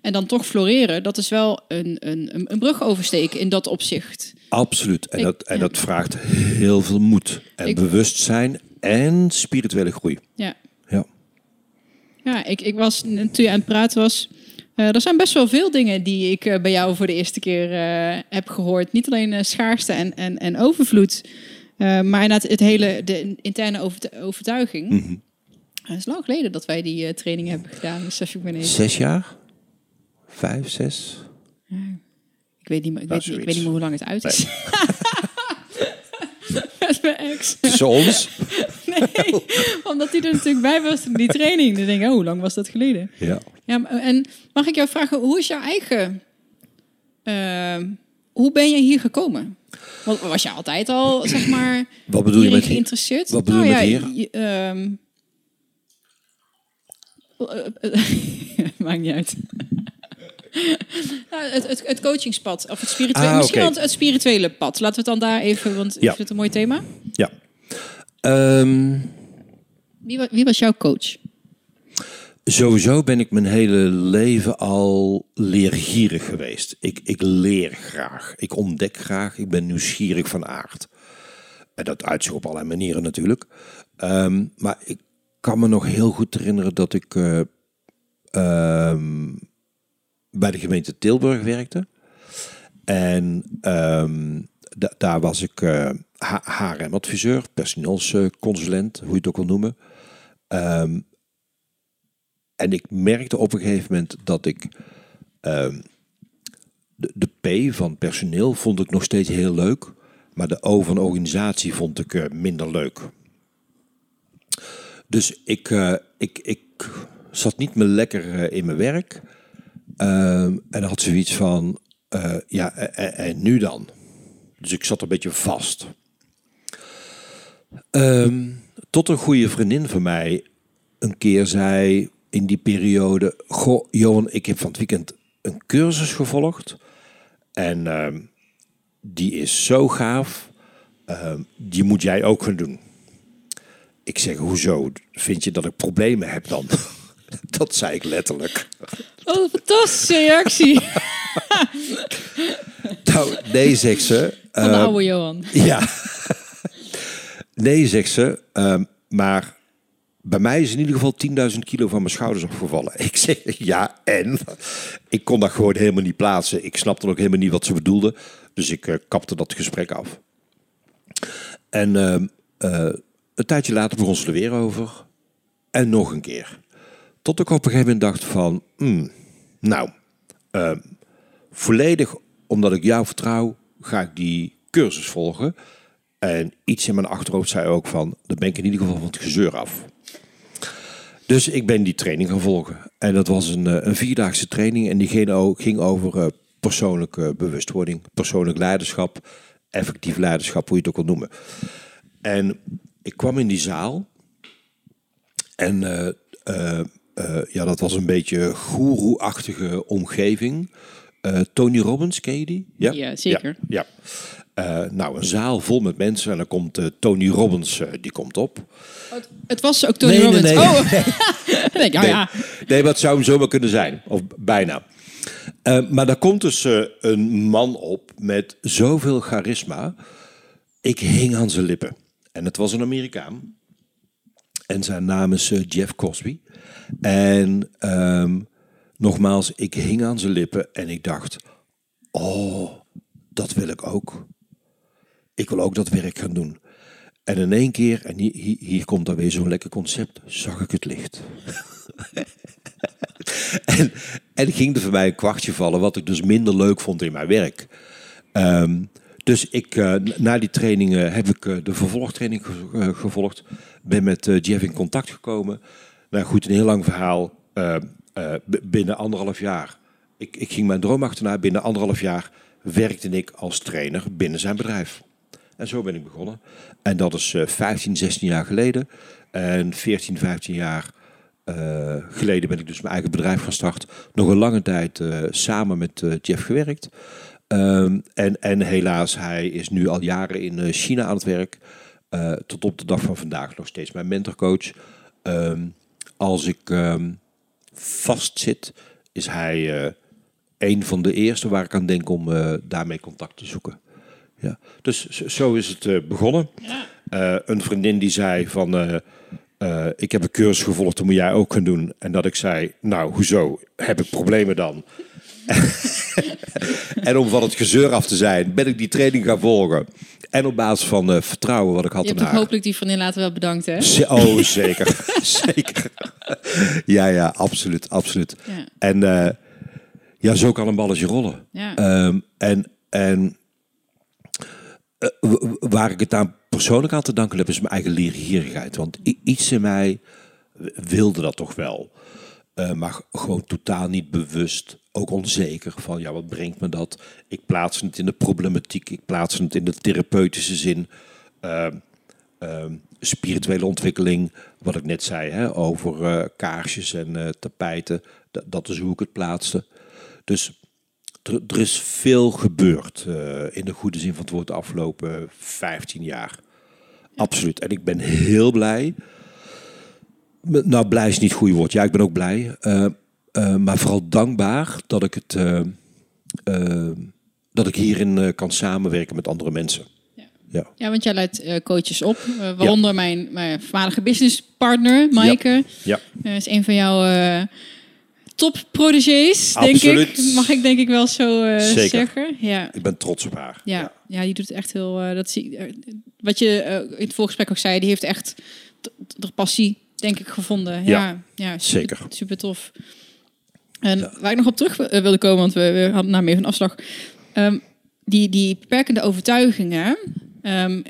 En dan toch floreren, dat is wel een, een, een- brug oversteken in dat opzicht. Absoluut. En, Ik- dat, en ja. dat vraagt heel veel moed. En Ik- bewustzijn en spirituele groei. Ja, Ja. ja ik, ik was, toen je aan het praten was, eh, er zijn best wel veel dingen die ik eh, bij jou voor de eerste keer eh, heb gehoord. Niet alleen schaarste en, en, en overvloed, maar inderdaad het hele, de interne overtu- overtuiging. Mhm. Het is lang geleden dat wij die training hebben gedaan, ik me ineens. Zes jaar? Vijf, zes? Ik weet niet, meer- ik Nou, weet, ik weet niet meer hoe lang het uit is. Met mijn ex. Ons? Nee, omdat hij er natuurlijk bij was in die training. Dan denk ik, oh, hoe lang was dat geleden? Ja. Ja, en mag ik jou vragen, hoe is jouw eigen... ehm, hoe ben je hier gekomen? Want was je altijd al, zeg maar, Wat bedoel je met geïnteresseerd? Wat bedoel je met hier? je- ehm, eh, eh, maakt niet uit. Nou, het, het, het coachingspad, of het spirituele, Ah, misschien wel het, het spirituele pad. Laten we het dan daar even, want ik Ja. vind het een mooi thema. Ja. Ehm, wie was jouw coach? Sowieso ben ik mijn hele leven al leergierig geweest. Ik, ik leer graag. Ik ontdek graag. Ik ben nieuwsgierig van aard. En dat uit zich op allerlei manieren natuurlijk. Ehm, maar ik kan me nog heel goed herinneren dat ik eh, ehm, bij de gemeente Tilburg werkte. En ehm, da- daar was ik eh HRM-adviseur, personeelsconsulent, hoe je het ook wil noemen. Ehm, en ik merkte op een gegeven moment dat ik ehm, de, de P van personeel vond ik nog steeds heel leuk, maar de O van organisatie vond ik eh, minder leuk. Dus ik, eh, ik, ik zat niet meer lekker in mijn werk Ehm, en had zoiets van, eh, ja, en, en- en nu dan? Dus ik zat een beetje vast. Ehm, tot een goede vriendin van mij een keer zei in die periode: Goh, Johan, ik heb van het weekend een cursus gevolgd. En ehm, die is zo gaaf. Die moet jij ook gaan doen. Ik zeg: Hoezo? Vind je dat ik problemen heb dan? Dat zei ik letterlijk. Oh, fantastische reactie Nou, nee, zegt ze. van de Ehm, oude Johan. Ja. nee, zegt ze. ehm, maar bij mij is in ieder geval 10.000 kilo van mijn schouders opgevallen. Ik zeg ja, en? Ik kon dat gewoon helemaal niet plaatsen. Ik snapte ook helemaal niet wat ze bedoelde. Dus ik eh, kapte dat gesprek af. En ehm, eh, een tijdje later begon ze er weer over. En nog een keer. Tot ik op een gegeven moment dacht van... hmm, nou, ehm, volledig omdat ik jou vertrouw, ga ik die cursus volgen. En iets in mijn achterhoofd zei ook van, dan ben ik in ieder geval van het gezeur af. Dus ik ben die training gaan volgen. En dat was een, eh, een vierdaagse training en die ging, over eh, persoonlijke bewustwording, persoonlijk leiderschap, effectief leiderschap, hoe je het ook wil noemen. En ik kwam in die zaal en eh, eh, eh, ja, dat was een beetje goeroe-achtige omgeving. Eh, Tony Robbins, ken je die? Ja, zeker. Ja. ja. Eh, nou, een zaal vol met mensen en dan komt Tony Robbins, die komt op. Het was ook Tony Nee, nee, Robbins. nee. Oh, oh Nee, ja. nee, maar het zou hem zomaar kunnen zijn. Of bijna. Maar daar komt dus een man op met zoveel charisma. Ik hing aan zijn lippen. En het was een Amerikaan. En zijn naam is Jeff Cosby. En ehm, nogmaals, ik hing aan zijn lippen en ik dacht... Oh, dat wil ik ook. Ik wil ook dat werk gaan doen. En in één keer, en hier, komt dan weer zo'n lekker concept, zag ik het licht. en, en ging er voor mij een kwartje vallen, wat ik dus minder leuk vond in mijn werk. Ehm, dus ik, eh, na die trainingen heb ik eh, de vervolgtraining eh, gevolgd. Ben met Jeff in contact gekomen. Nou goed, een heel lang verhaal. Eh, eh, binnen anderhalf jaar. Ik, ik ging mijn droom achterna. Binnen anderhalf jaar werkte ik als trainer binnen zijn bedrijf. En zo ben ik begonnen. En dat is eh 15, 16 jaar geleden. En 14, 15 jaar eh, geleden ben ik dus mijn eigen bedrijf gestart. Nog een lange tijd eh, samen met eh, Jeff gewerkt. Ehm, en, en helaas, hij is nu al jaren in eh, China aan het werk. Eh, tot op de dag van vandaag nog steeds mijn mentorcoach. Ehm, als ik ehm, vastzit, is hij eh, een van de eerste waar ik aan denk om eh, daarmee contact te zoeken. Ja. Dus zo- is het eh, begonnen. Een vriendin die zei van, ik heb een cursus gevolgd, dat moet jij ook gaan doen. En dat ik zei, nou, hoezo? Heb ik problemen dan? en om van het gezeur af te zijn, ben ik die training gaan volgen. En op basis van eh, vertrouwen wat ik had Je hebt haar. hopelijk die vriendin later wel bedankt, hè? Z- Oh, zeker. zeker. ja, ja, absoluut, absoluut. Ja. En eh, ja, zo kan een balletje rollen. Ja. Ehm, en en eh, waar ik het aan persoonlijk aan te danken heb, is mijn eigen leergierigheid. Want iets in mij wilde dat toch wel. Maar gewoon totaal niet bewust, ook onzeker van ja, wat brengt me dat? Ik plaats het in de problematiek, ik plaats het in de therapeutische zin. Ehm, ehm, spirituele ontwikkeling, wat ik net zei, hè, over eh, kaarsjes en eh, tapijten. Dat, is hoe ik het plaatste. Dus er, is veel gebeurd eh, in de goede zin van het woord de afgelopen 15 jaar. Absoluut. En ik ben heel blij. Nou, blij is niet het goede woord. Ja, ik ben ook blij. Eh, maar vooral dankbaar dat ik het. eh, eh, dat ik hierin kan samenwerken met andere mensen. Ja. Ja. Ja, want jij leidt coaches op. waaronder mijn, mijn voormalige businesspartner, Maaike. Ja. Eh, is een van jouw top protégés, denk ik. Mag ik denk ik wel zo Zeker. zeggen. Ja. Ik ben trots op haar. Ja, ja. die doet het echt heel. eh, dat zie, wat je in het voorgesprek ook zei, die heeft echt de passie, denk ik, gevonden. Ja, ja, super, zeker. Super tof. En waar ik nog op terug wil- eh, wilde komen, want we, we hadden namelijk even een afslag. Ehm, die, die beperkende overtuigingen. ehm,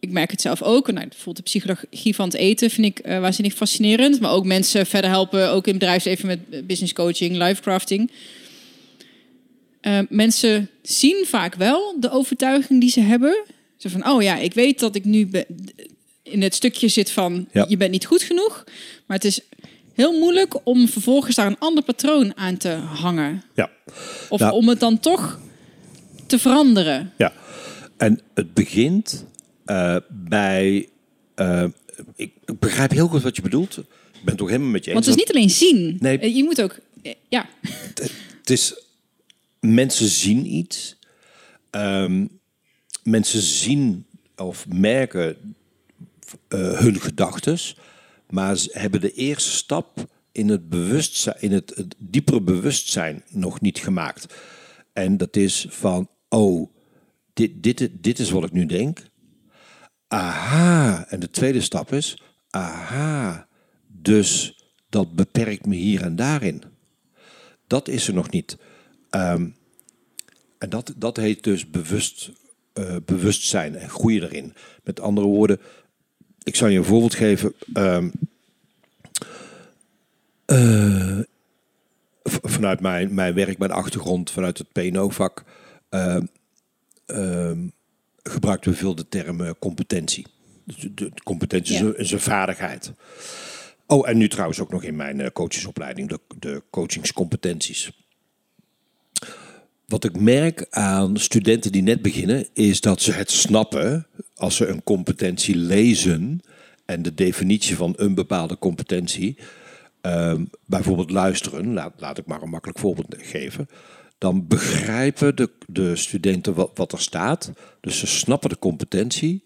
ik merk het zelf ook. Nou, bijvoorbeeld de psychologie van het eten vind ik eh waanzinnig fascinerend. Maar ook mensen verder helpen, ook in bedrijfsleven met business coaching, life crafting. Eh, mensen zien vaak wel de overtuiging die ze hebben. Zo van, oh ja, ik weet dat ik nu in het stukje zit van Ja. je bent niet goed genoeg. Maar het is heel moeilijk om vervolgens daar een ander patroon aan te hangen. Ja. Of Nou. om het dan toch te veranderen. Ja, en het begint eh, bij. eh, ik, ik begrijp heel goed wat je bedoelt. Ik ben ook helemaal met je eens. Want het is niet alleen zien. Nee. Eh, Je moet ook, ja, Het is. Mensen zien iets. Ehm, mensen zien of merken hun gedachten. Maar ze hebben de eerste stap in het, bewustzijn, in het, diepere bewustzijn nog niet gemaakt. En dat is van, oh, dit, dit, dit is wat ik nu denk. Aha. En de tweede stap is, aha. Dus dat beperkt me hier en daarin. Dat is er nog niet. Ehm, en dat, dat heet dus bewust eh, bewustzijn en groeien erin. Met andere woorden, ik zal je een voorbeeld geven. Ehm, eh, vanuit mijn, mijn werk, mijn achtergrond, vanuit het PNO-vak, ehm, ehm, gebruiken we veel de term eh, competentie. De, de competentie is Ja. een- is een vaardigheid. Oh, en nu trouwens ook nog in mijn eh, coachesopleiding, de, de coachingscompetenties. Wat ik merk aan studenten die net beginnen, is dat ze het snappen als ze een competentie lezen en de definitie van een bepaalde competentie, ehm, bijvoorbeeld luisteren, laat, laat ik maar een makkelijk voorbeeld geven, dan begrijpen de, de studenten wat, wat er staat. Dus ze snappen de competentie,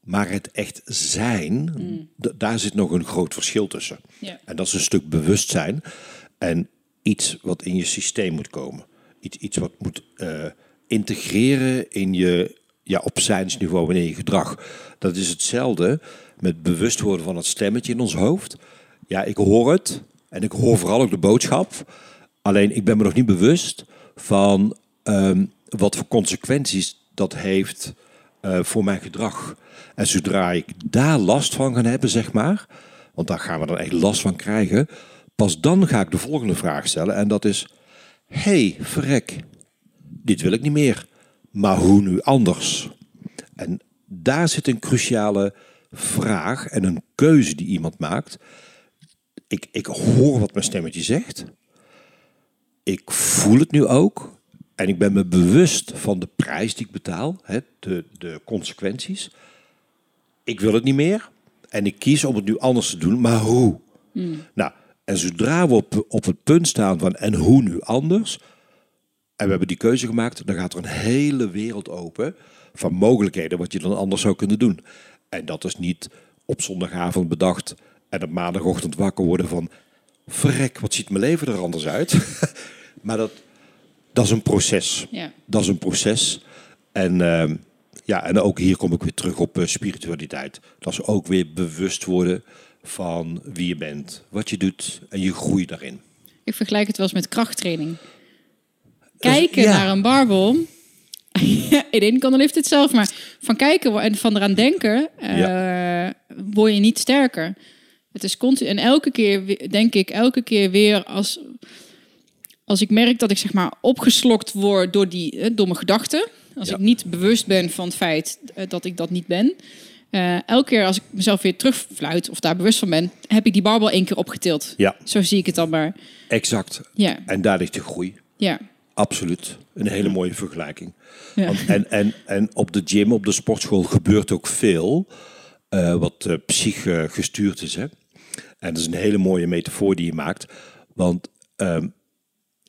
maar het echt zijn, d- daar zit nog een groot verschil tussen. Ja. En dat is een stuk bewustzijn en iets wat in je systeem moet komen. Iets, wat moet eh, integreren in je, ja, op zijnsniveau en in je gedrag. Dat is hetzelfde met bewust worden van het stemmetje in ons hoofd. Ja, ik hoor het en ik hoor vooral ook de boodschap. Alleen ik ben me nog niet bewust van ehm, wat voor consequenties dat heeft eh, voor mijn gedrag. En zodra ik daar last van ga hebben, zeg maar, want daar gaan we dan echt last van krijgen, pas dan ga ik de volgende vraag stellen. En dat is: hey, verrek, dit wil ik niet meer. Maar hoe nu anders? En daar zit een cruciale vraag en een keuze die iemand maakt. Ik, ik hoor wat mijn stemmetje zegt. Ik voel het nu ook. En ik ben me bewust van de prijs die ik betaal, hè, de, de consequenties. Ik wil het niet meer. En ik kies om het nu anders te doen, maar hoe? Nou, en zodra we op, op het punt staan van en hoe nu anders, en we hebben die keuze gemaakt, dan gaat er een hele wereld open van mogelijkheden wat je dan anders zou kunnen doen. En dat is niet op zondagavond bedacht en op maandagochtend wakker worden van verrek, wat ziet mijn leven er anders uit. maar dat, dat is een proces. Ja. Dat is een proces. En, ehm, ja, en ook hier kom ik weer terug op eh, spiritualiteit. Dat is ook weer bewust worden van wie je bent, wat je doet en je groei daarin. Ik vergelijk het wel eens met krachttraining. Kijken ja. naar een barbel. In de ene kant dan heeft het zelf, maar van kijken en van eraan denken, eh, word je niet sterker. Het is continu. En elke keer denk ik, elke keer weer als, als ik merk dat ik zeg maar opgeslokt word door die eh, mijn gedachten. Als Ja. ik niet bewust ben van het feit eh, dat ik dat niet ben. Eh, elke keer als ik mezelf weer terugfluit of daar bewust van ben, heb ik die barbel één keer opgetild. Ja, Zo zie ik het dan maar. exact. Ja, En daar ligt de groei. ja. Absoluut. Een hele mooie vergelijking. Ja. Want, en, en, en op de gym, op de sportschool gebeurt ook veel eh, wat uh, psyche gestuurd is. Hè? En dat is een hele mooie metafoor die je maakt. Want ehm,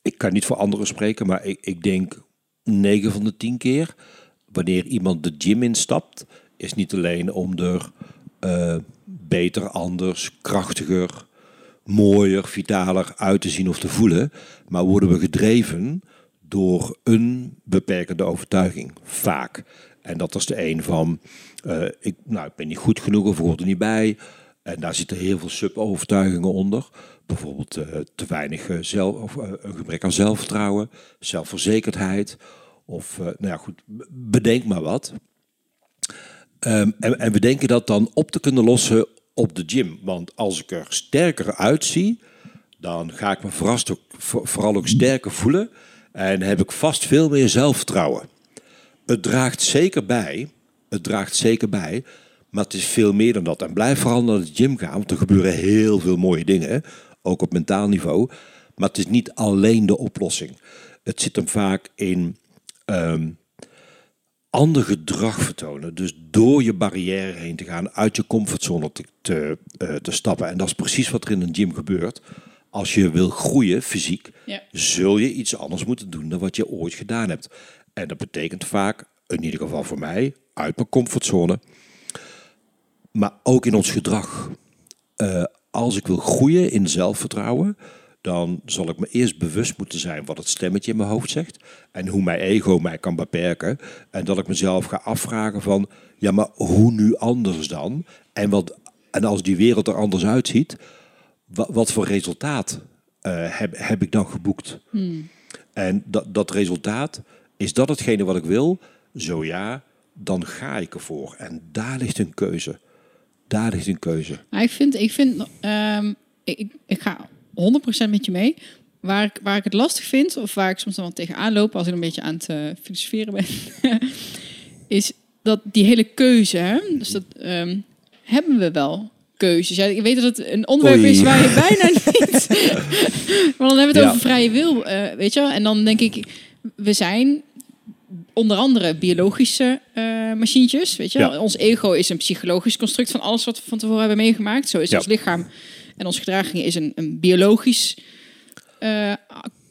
ik kan niet voor anderen spreken, maar ik, ik denk 9 van de 10 keer wanneer iemand de gym instapt, is niet alleen om er eh, beter, anders, krachtiger, mooier, vitaler uit te zien of te voelen, maar worden we gedreven door een beperkende overtuiging, vaak. En dat is de een van, eh, ik, nou, ik ben niet goed genoeg of hoort er niet bij. En daar zitten heel veel sub-overtuigingen onder. Bijvoorbeeld eh, te weinig zelf, of een gebrek aan zelfvertrouwen, zelfverzekerdheid. Of, nou ja, goed, bedenk maar wat. Ehm, en, we denken dat dan op te kunnen lossen op de gym. Want als ik er sterker uitzie, dan ga ik me verrast ook, voor- vooral ook sterker voelen. En heb ik vast veel meer zelfvertrouwen. Het draagt zeker bij. Het draagt zeker bij. Maar het is veel meer dan dat. En blijf vooral naar de gym gaan. Want er gebeuren heel veel mooie dingen. Ook op mentaal niveau. Maar het is niet alleen de oplossing. Het zit hem vaak in ehm, ander gedrag vertonen. Dus door je barrière heen te gaan, uit je comfortzone te, te, eh, te stappen. En dat is precies wat er in een gym gebeurt. Als je wil groeien fysiek, Ja. zul je iets anders moeten doen dan wat je ooit gedaan hebt. En dat betekent vaak, in ieder geval voor mij, uit mijn comfortzone. Maar ook in ons gedrag. Eh, als ik wil groeien in zelfvertrouwen, dan zal ik me eerst bewust moeten zijn wat het stemmetje in mijn hoofd zegt. En hoe mijn ego mij kan beperken. En dat ik mezelf ga afvragen van, ja maar hoe nu anders dan? En, wat, en als die wereld er anders uitziet, wat, wat voor resultaat eh, heb, heb ik dan geboekt? En dat, dat resultaat, is dat hetgene wat ik wil? Zo ja, dan ga ik ervoor. En daar ligt een keuze. Daar ligt een keuze. Maar ik vind, ik, vind ehm, ik- ik ga 100% met je mee. Waar ik, waar ik het lastig vind, of waar ik soms dan wel tegenaan loop als ik een beetje aan het eh, filosoferen ben, is dat die hele keuze, hè, dus dat ehm, hebben we wel keuzes. Ja, ik weet dat het een onderwerp Oei. is waar je bijna niet. maar dan hebben we het Ja. over vrije wil, eh, weet je wel. En dan denk ik, we zijn onder andere biologische eh machientjes. Weet je, Ja. ons ego is een psychologisch construct van alles wat we van tevoren hebben meegemaakt. Zo is Ja. ons lichaam en onze gedraging is een, een biologisch eh,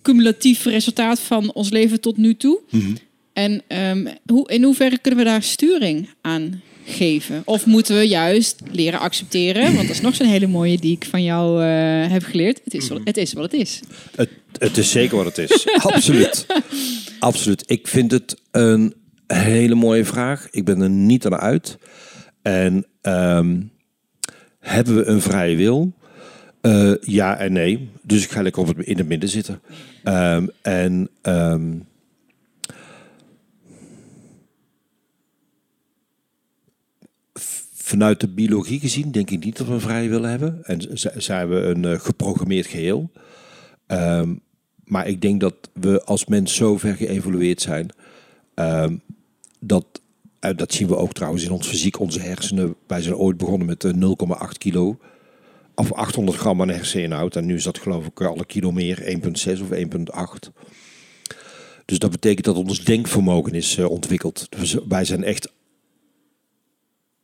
cumulatief resultaat van ons leven tot nu toe. Mhm. En ehm, hoe, in hoeverre kunnen we daar sturing aan geven? Of moeten we juist leren accepteren? Want dat is nog zo'n hele mooie die ik van jou eh, heb geleerd. Het is, wat, het is wat het is. Het, het is zeker wat het is. Absoluut. Absoluut. Ik vind het een hele mooie vraag. Ik ben er niet aan uit. En ehm, hebben we een vrije wil? Eh, ja en nee. Dus ik ga lekker op het, in het midden zitten. Ehm, en ehm, vanuit de biologie gezien denk ik niet dat we een vrije wil hebben. En zijn we een eh, geprogrammeerd geheel. Ehm, maar ik denk dat we als mens zo ver geëvolueerd zijn. dat, eh, dat zien we ook trouwens in ons fysiek, onze hersenen. Wij zijn ooit begonnen met eh, 0,8 kilo. Of 800 gram aan herseninhoud. En nu is dat geloof ik alle kilo meer, 1,6 of 1,8. Dus dat betekent dat ons denkvermogen is eh, ontwikkeld. Dus wij zijn echt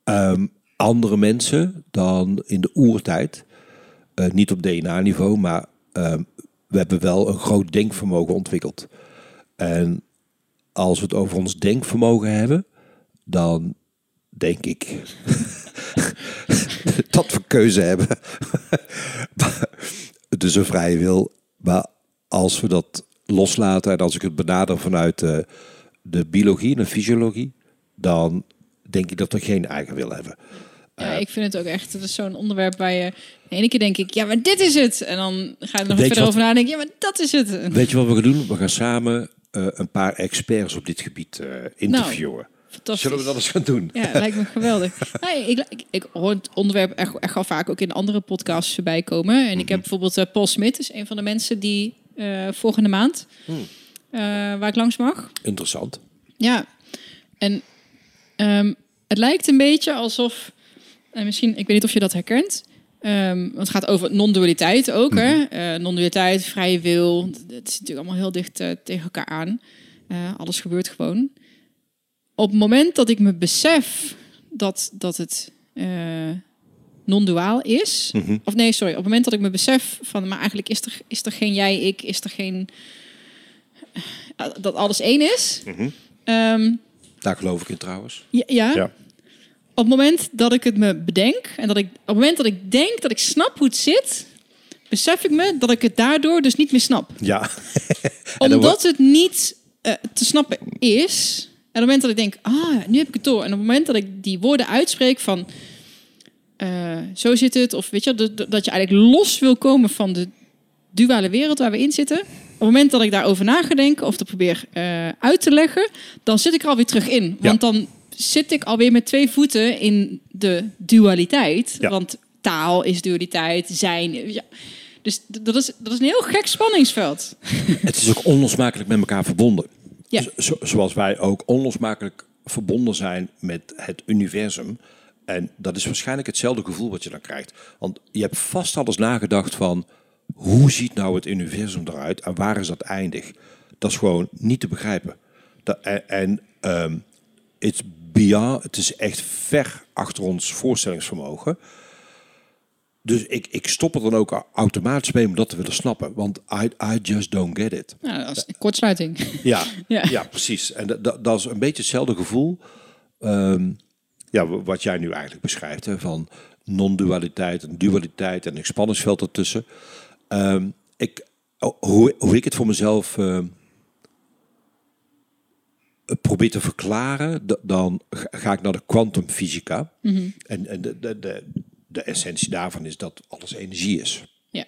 ehm, andere mensen dan in de oertijd. Eh, niet op DNA-niveau, maar ehm, we hebben wel een groot denkvermogen ontwikkeld. En als we het over ons denkvermogen hebben, dan denk ik dat we keuze hebben. dus een vrije wil. Maar als we dat loslaten en als ik het benader vanuit de, de biologie en de fysiologie, dan denk ik dat we geen eigen wil hebben. Ja, ik vind het ook echt, het is zo'n onderwerp waar je... De ene keer denk ik, ja, maar dit is het. En dan ga je er nog verder wat- over nadenken. Ja, maar dat is het. Weet je wat we gaan doen? We gaan samen eh, een paar experts op dit gebied eh, interviewen. Fantastisch. Zullen we dat eens gaan doen? Ja, lijkt me geweldig. Nee, ik, ik, ik hoor het onderwerp echt, echt al vaak ook in andere podcasts voorbij komen. En ik heb bijvoorbeeld eh, Paul Smit, is een van de mensen die eh, volgende maand, eh, waar ik langs mag. Interessant. Ja, en ehm, het lijkt een beetje alsof, en misschien, ik weet niet of je dat herkent, ehm, want het gaat over non-dualiteit ook. hè? Eh, non-dualiteit, vrije wil, het is natuurlijk allemaal heel dicht tegen elkaar aan. Alles gebeurt gewoon. Op het moment dat ik me besef dat, dat het eh, non-duaal is, of nee, sorry, op het moment dat ik me besef van, maar eigenlijk is er, is er geen jij, ik, is er geen, dat alles één is. Ehm, Daar geloof ik in trouwens. ja, ja. Ja. Op het moment dat ik het me bedenk en dat ik op het moment dat ik denk dat ik snap hoe het zit, besef ik me dat ik het daardoor dus niet meer snap. Ja. Omdat het niet eh, te snappen is. En op het moment dat ik denk, ah, nu heb ik het door. En op het moment dat ik die woorden uitspreek van, eh, zo zit het, of weet je, dat, je eigenlijk los wil komen van de duale wereld waar we in zitten. Op het moment dat ik daarover na ga denken of dat probeer eh, uit te leggen, dan zit ik er alweer terug in. Want dan zit ik alweer met twee voeten in de dualiteit. Ja. Want taal is dualiteit, zijn. Ja. Dus dat is, dat is een heel gek spanningsveld. Het is ook onlosmakelijk met elkaar verbonden. Ja. Zo- zo- zoals wij ook onlosmakelijk verbonden zijn met het universum. En dat is waarschijnlijk hetzelfde gevoel wat je dan krijgt. Want je hebt vast alles nagedacht van... hoe ziet nou het universum eruit en waar is dat eindig? Dat is gewoon niet te begrijpen. Dat, en en ehm, het is echt ver achter ons voorstellingsvermogen. Dus ik, ik stop er dan ook automatisch mee om dat te willen snappen. Want I, I just don't get it. Nou, kortsluiting. Ja, Ja. ja. precies. En dat, is een beetje hetzelfde gevoel. ehm, ja, wat jij nu eigenlijk beschrijft. Hè, van non-dualiteit en dualiteit en een spanningsveld ertussen. Ehm, ik, hoe, hoe ik het voor mezelf ehm, probeer te verklaren, dan ga ik naar de kwantumfysica. En, en de, de, de, de essentie daarvan is dat alles energie is. Ja.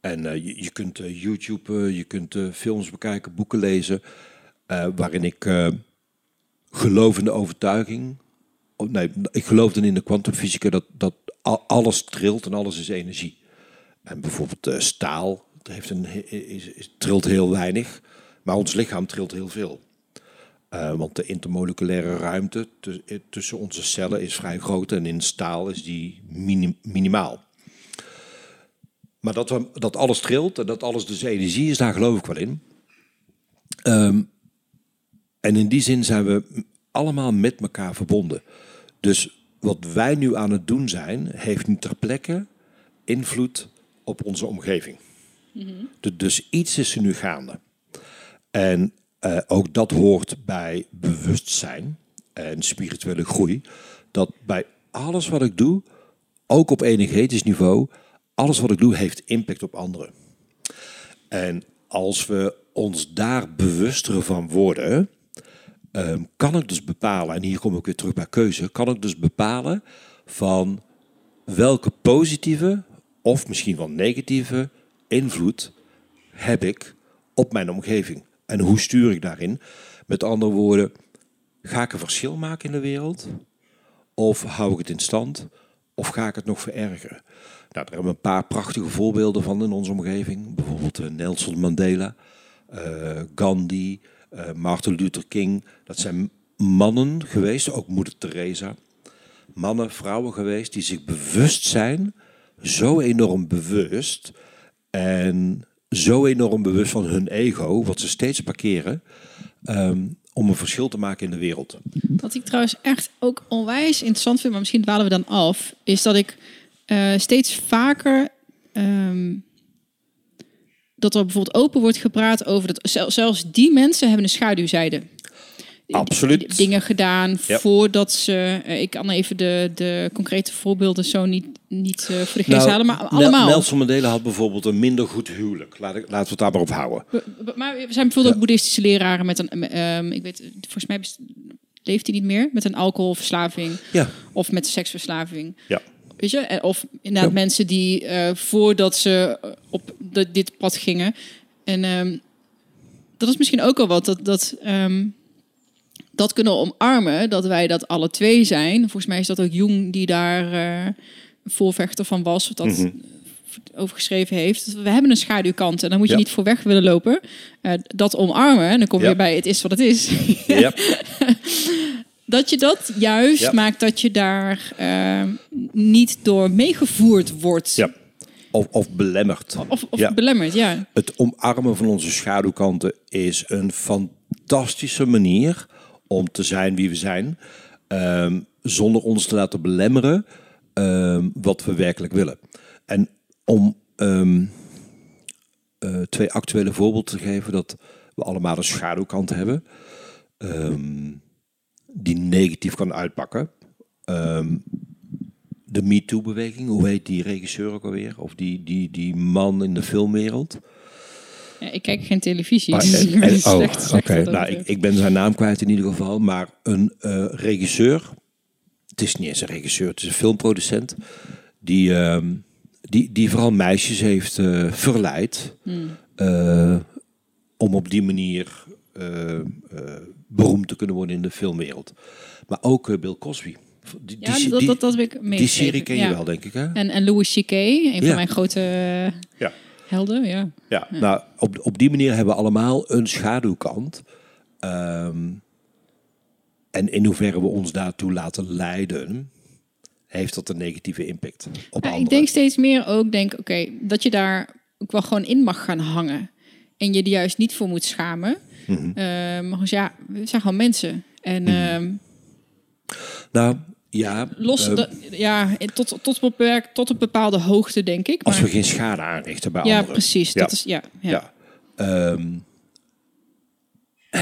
En eh, je, je kunt eh, YouTube, eh, je kunt films bekijken, boeken lezen, waarin ik geloof in de overtuiging. Oh, nee, ik geloof dan in de kwantumfysica dat, dat al- alles trilt en alles is energie. En bijvoorbeeld staal het heeft een, is, is- trilt heel weinig, maar ons lichaam trilt heel veel. Eh, want de intermoleculaire ruimte eh, tussen onze cellen is vrij groot en in staal is die minim- minimaal. Maar dat, we, dat alles trilt en dat alles dus energie is, daar geloof ik wel in. Ehm, en in die zin zijn we allemaal met elkaar verbonden. Dus wat wij nu aan het doen zijn, heeft nu ter plekke invloed op onze omgeving. Du- Dus iets is er nu gaande. En eh, ook dat hoort bij bewustzijn en spirituele groei. Dat bij alles wat ik doe, ook op energetisch niveau, alles wat ik doe heeft impact op anderen. En als we ons daar bewuster van worden, ehm, kan ik dus bepalen, en hier kom ik weer terug bij keuze, kan ik dus bepalen van welke positieve of misschien wel negatieve invloed heb ik op mijn omgeving. En hoe stuur ik daarin? Met andere woorden, ga ik een verschil maken in de wereld? Of hou ik het in stand? Of ga ik het nog verergeren? Nou, daar hebben we een paar prachtige voorbeelden van in onze omgeving. Bijvoorbeeld eh, Nelson Mandela, eh, Gandhi, eh, Martin Luther King. Dat zijn mannen geweest, ook moeder Teresa. Mannen, vrouwen geweest die zich bewust zijn, zo enorm bewust en zo enorm bewust van hun ego, wat ze steeds parkeren, ehm, om een verschil te maken in de wereld. Wat ik trouwens echt ook onwijs interessant vind, maar misschien dwalen we dan af, is dat ik eh, steeds vaker ehm, dat er bijvoorbeeld open wordt gepraat over dat zel- zelfs die mensen hebben een schaduwzijde. Absoluut. Dingen gedaan Ja. voordat ze. eh, ik kan even de, de concrete voorbeelden zo niet, niet eh, voor de geest Nou, halen, maar allemaal. Nelson Mandela had bijvoorbeeld een minder goed huwelijk. Laat ik, laten we het daar maar op houden. We- Maar er zijn bijvoorbeeld ook boeddhistische leraren met een, ehm, ik weet, volgens mij leeft hij niet meer, met een alcoholverslaving Ja, of met seksverslaving. ja. Weet je? Of inderdaad Ja. mensen die eh, voordat ze eh, op de, dit pad gingen. En ehm, dat is misschien ook al wat, dat, dat, ehm, dat kunnen omarmen, dat wij dat alle twee zijn. Volgens mij is dat ook Jung die daar eh, voorvechter van was, wat dat Mhm. over geschreven heeft. We hebben een schaduwkant en daar moet je Ja. niet voor weg willen lopen. Eh, dat omarmen, en dan kom je Ja. weer bij het is wat het is. ja. Dat je dat juist maakt dat je daar eh, niet door meegevoerd wordt. ja. Of, of belemmerd. Of, of Ja. belemmerd, ja. Het omarmen van onze schaduwkanten is een fantastische manier om te zijn wie we zijn. ehm, zonder ons te laten belemmeren ehm, wat we werkelijk willen. En om ehm, eh, twee actuele voorbeelden te geven dat we allemaal een schaduwkant hebben. die negatief kan uitpakken. De MeToo-beweging, hoe heet die regisseur ook alweer? Of die, die, die man in de filmwereld? Ja. Ik kijk geen televisie. Maar, dus en- ik ben en- oh, oké. Nou, ik, ik ben zijn naam kwijt in ieder geval. Maar een eh, regisseur, het is niet eens een regisseur, het is een filmproducent, die, ehm, die, die vooral meisjes heeft eh, verleid Hmm. eh, om op die manier eh, eh, beroemd te kunnen worden in de filmwereld. Maar ook Bill Cosby. Die, ja, die, dat, die- dat, dat heb ik die serie ken je ja. wel, denk ik, hè? En, en Louis C.K., een Ja. van mijn grote Ja. Helden, ja. Ja, nou, op, op die manier hebben we allemaal een schaduwkant. Ehm, en in hoeverre we ons daartoe laten leiden, heeft dat een negatieve impact op Ja, ik denk steeds meer ook, denk, oké, dat je daar ook wel gewoon in mag gaan hangen. En je er juist niet voor moet schamen. Mhm. Maar dus ja, we zijn gewoon mensen. En ehm, Nou, ja, los, ehm, ja, tot, tot, beperk, tot een bepaalde hoogte, denk ik. als Maar, we geen schade aanrichten bij ja, anderen. precies. Ja. Dat is, ja, ja. Ja. Ehm,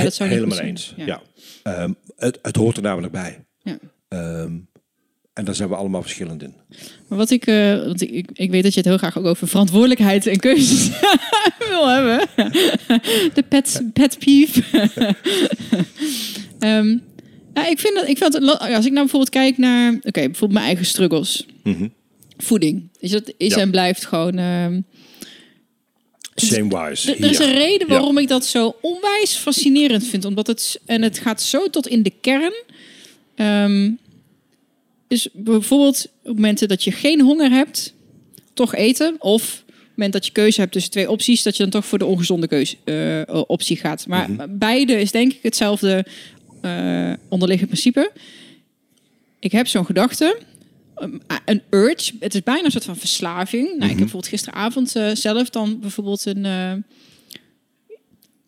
dat zou helemaal eens. Ja. Ehm, het, het hoort er namelijk bij. Ja. En daar zijn we allemaal verschillend in. Maar wat ik, eh, want ik, ik, weet dat je het heel graag ook over verantwoordelijkheid en keuzes wil hebben. De pet, pet peeve. ja, ik vind dat, ik vind dat, als ik nou bijvoorbeeld kijk naar, oké, bijvoorbeeld mijn eigen struggles. Mhm. Voeding. Is, dat is Ja. en blijft gewoon, ehm, Same wise. Er is een reden Ja. waarom ik dat zo onwijs fascinerend vind. Omdat het, en het gaat zo tot in de kern. Dus bijvoorbeeld op momenten dat je geen honger hebt, toch eten. Of op het moment dat je keuze hebt tussen twee opties, dat je dan toch voor de ongezonde keuze, eh, optie gaat. Maar Mhm. beide is denk ik hetzelfde eh, onderliggend principe. Ik heb zo'n gedachte, um, een urge. Het is bijna een soort van verslaving. Nou, ik heb bijvoorbeeld gisteravond eh, zelf dan bijvoorbeeld een... eh,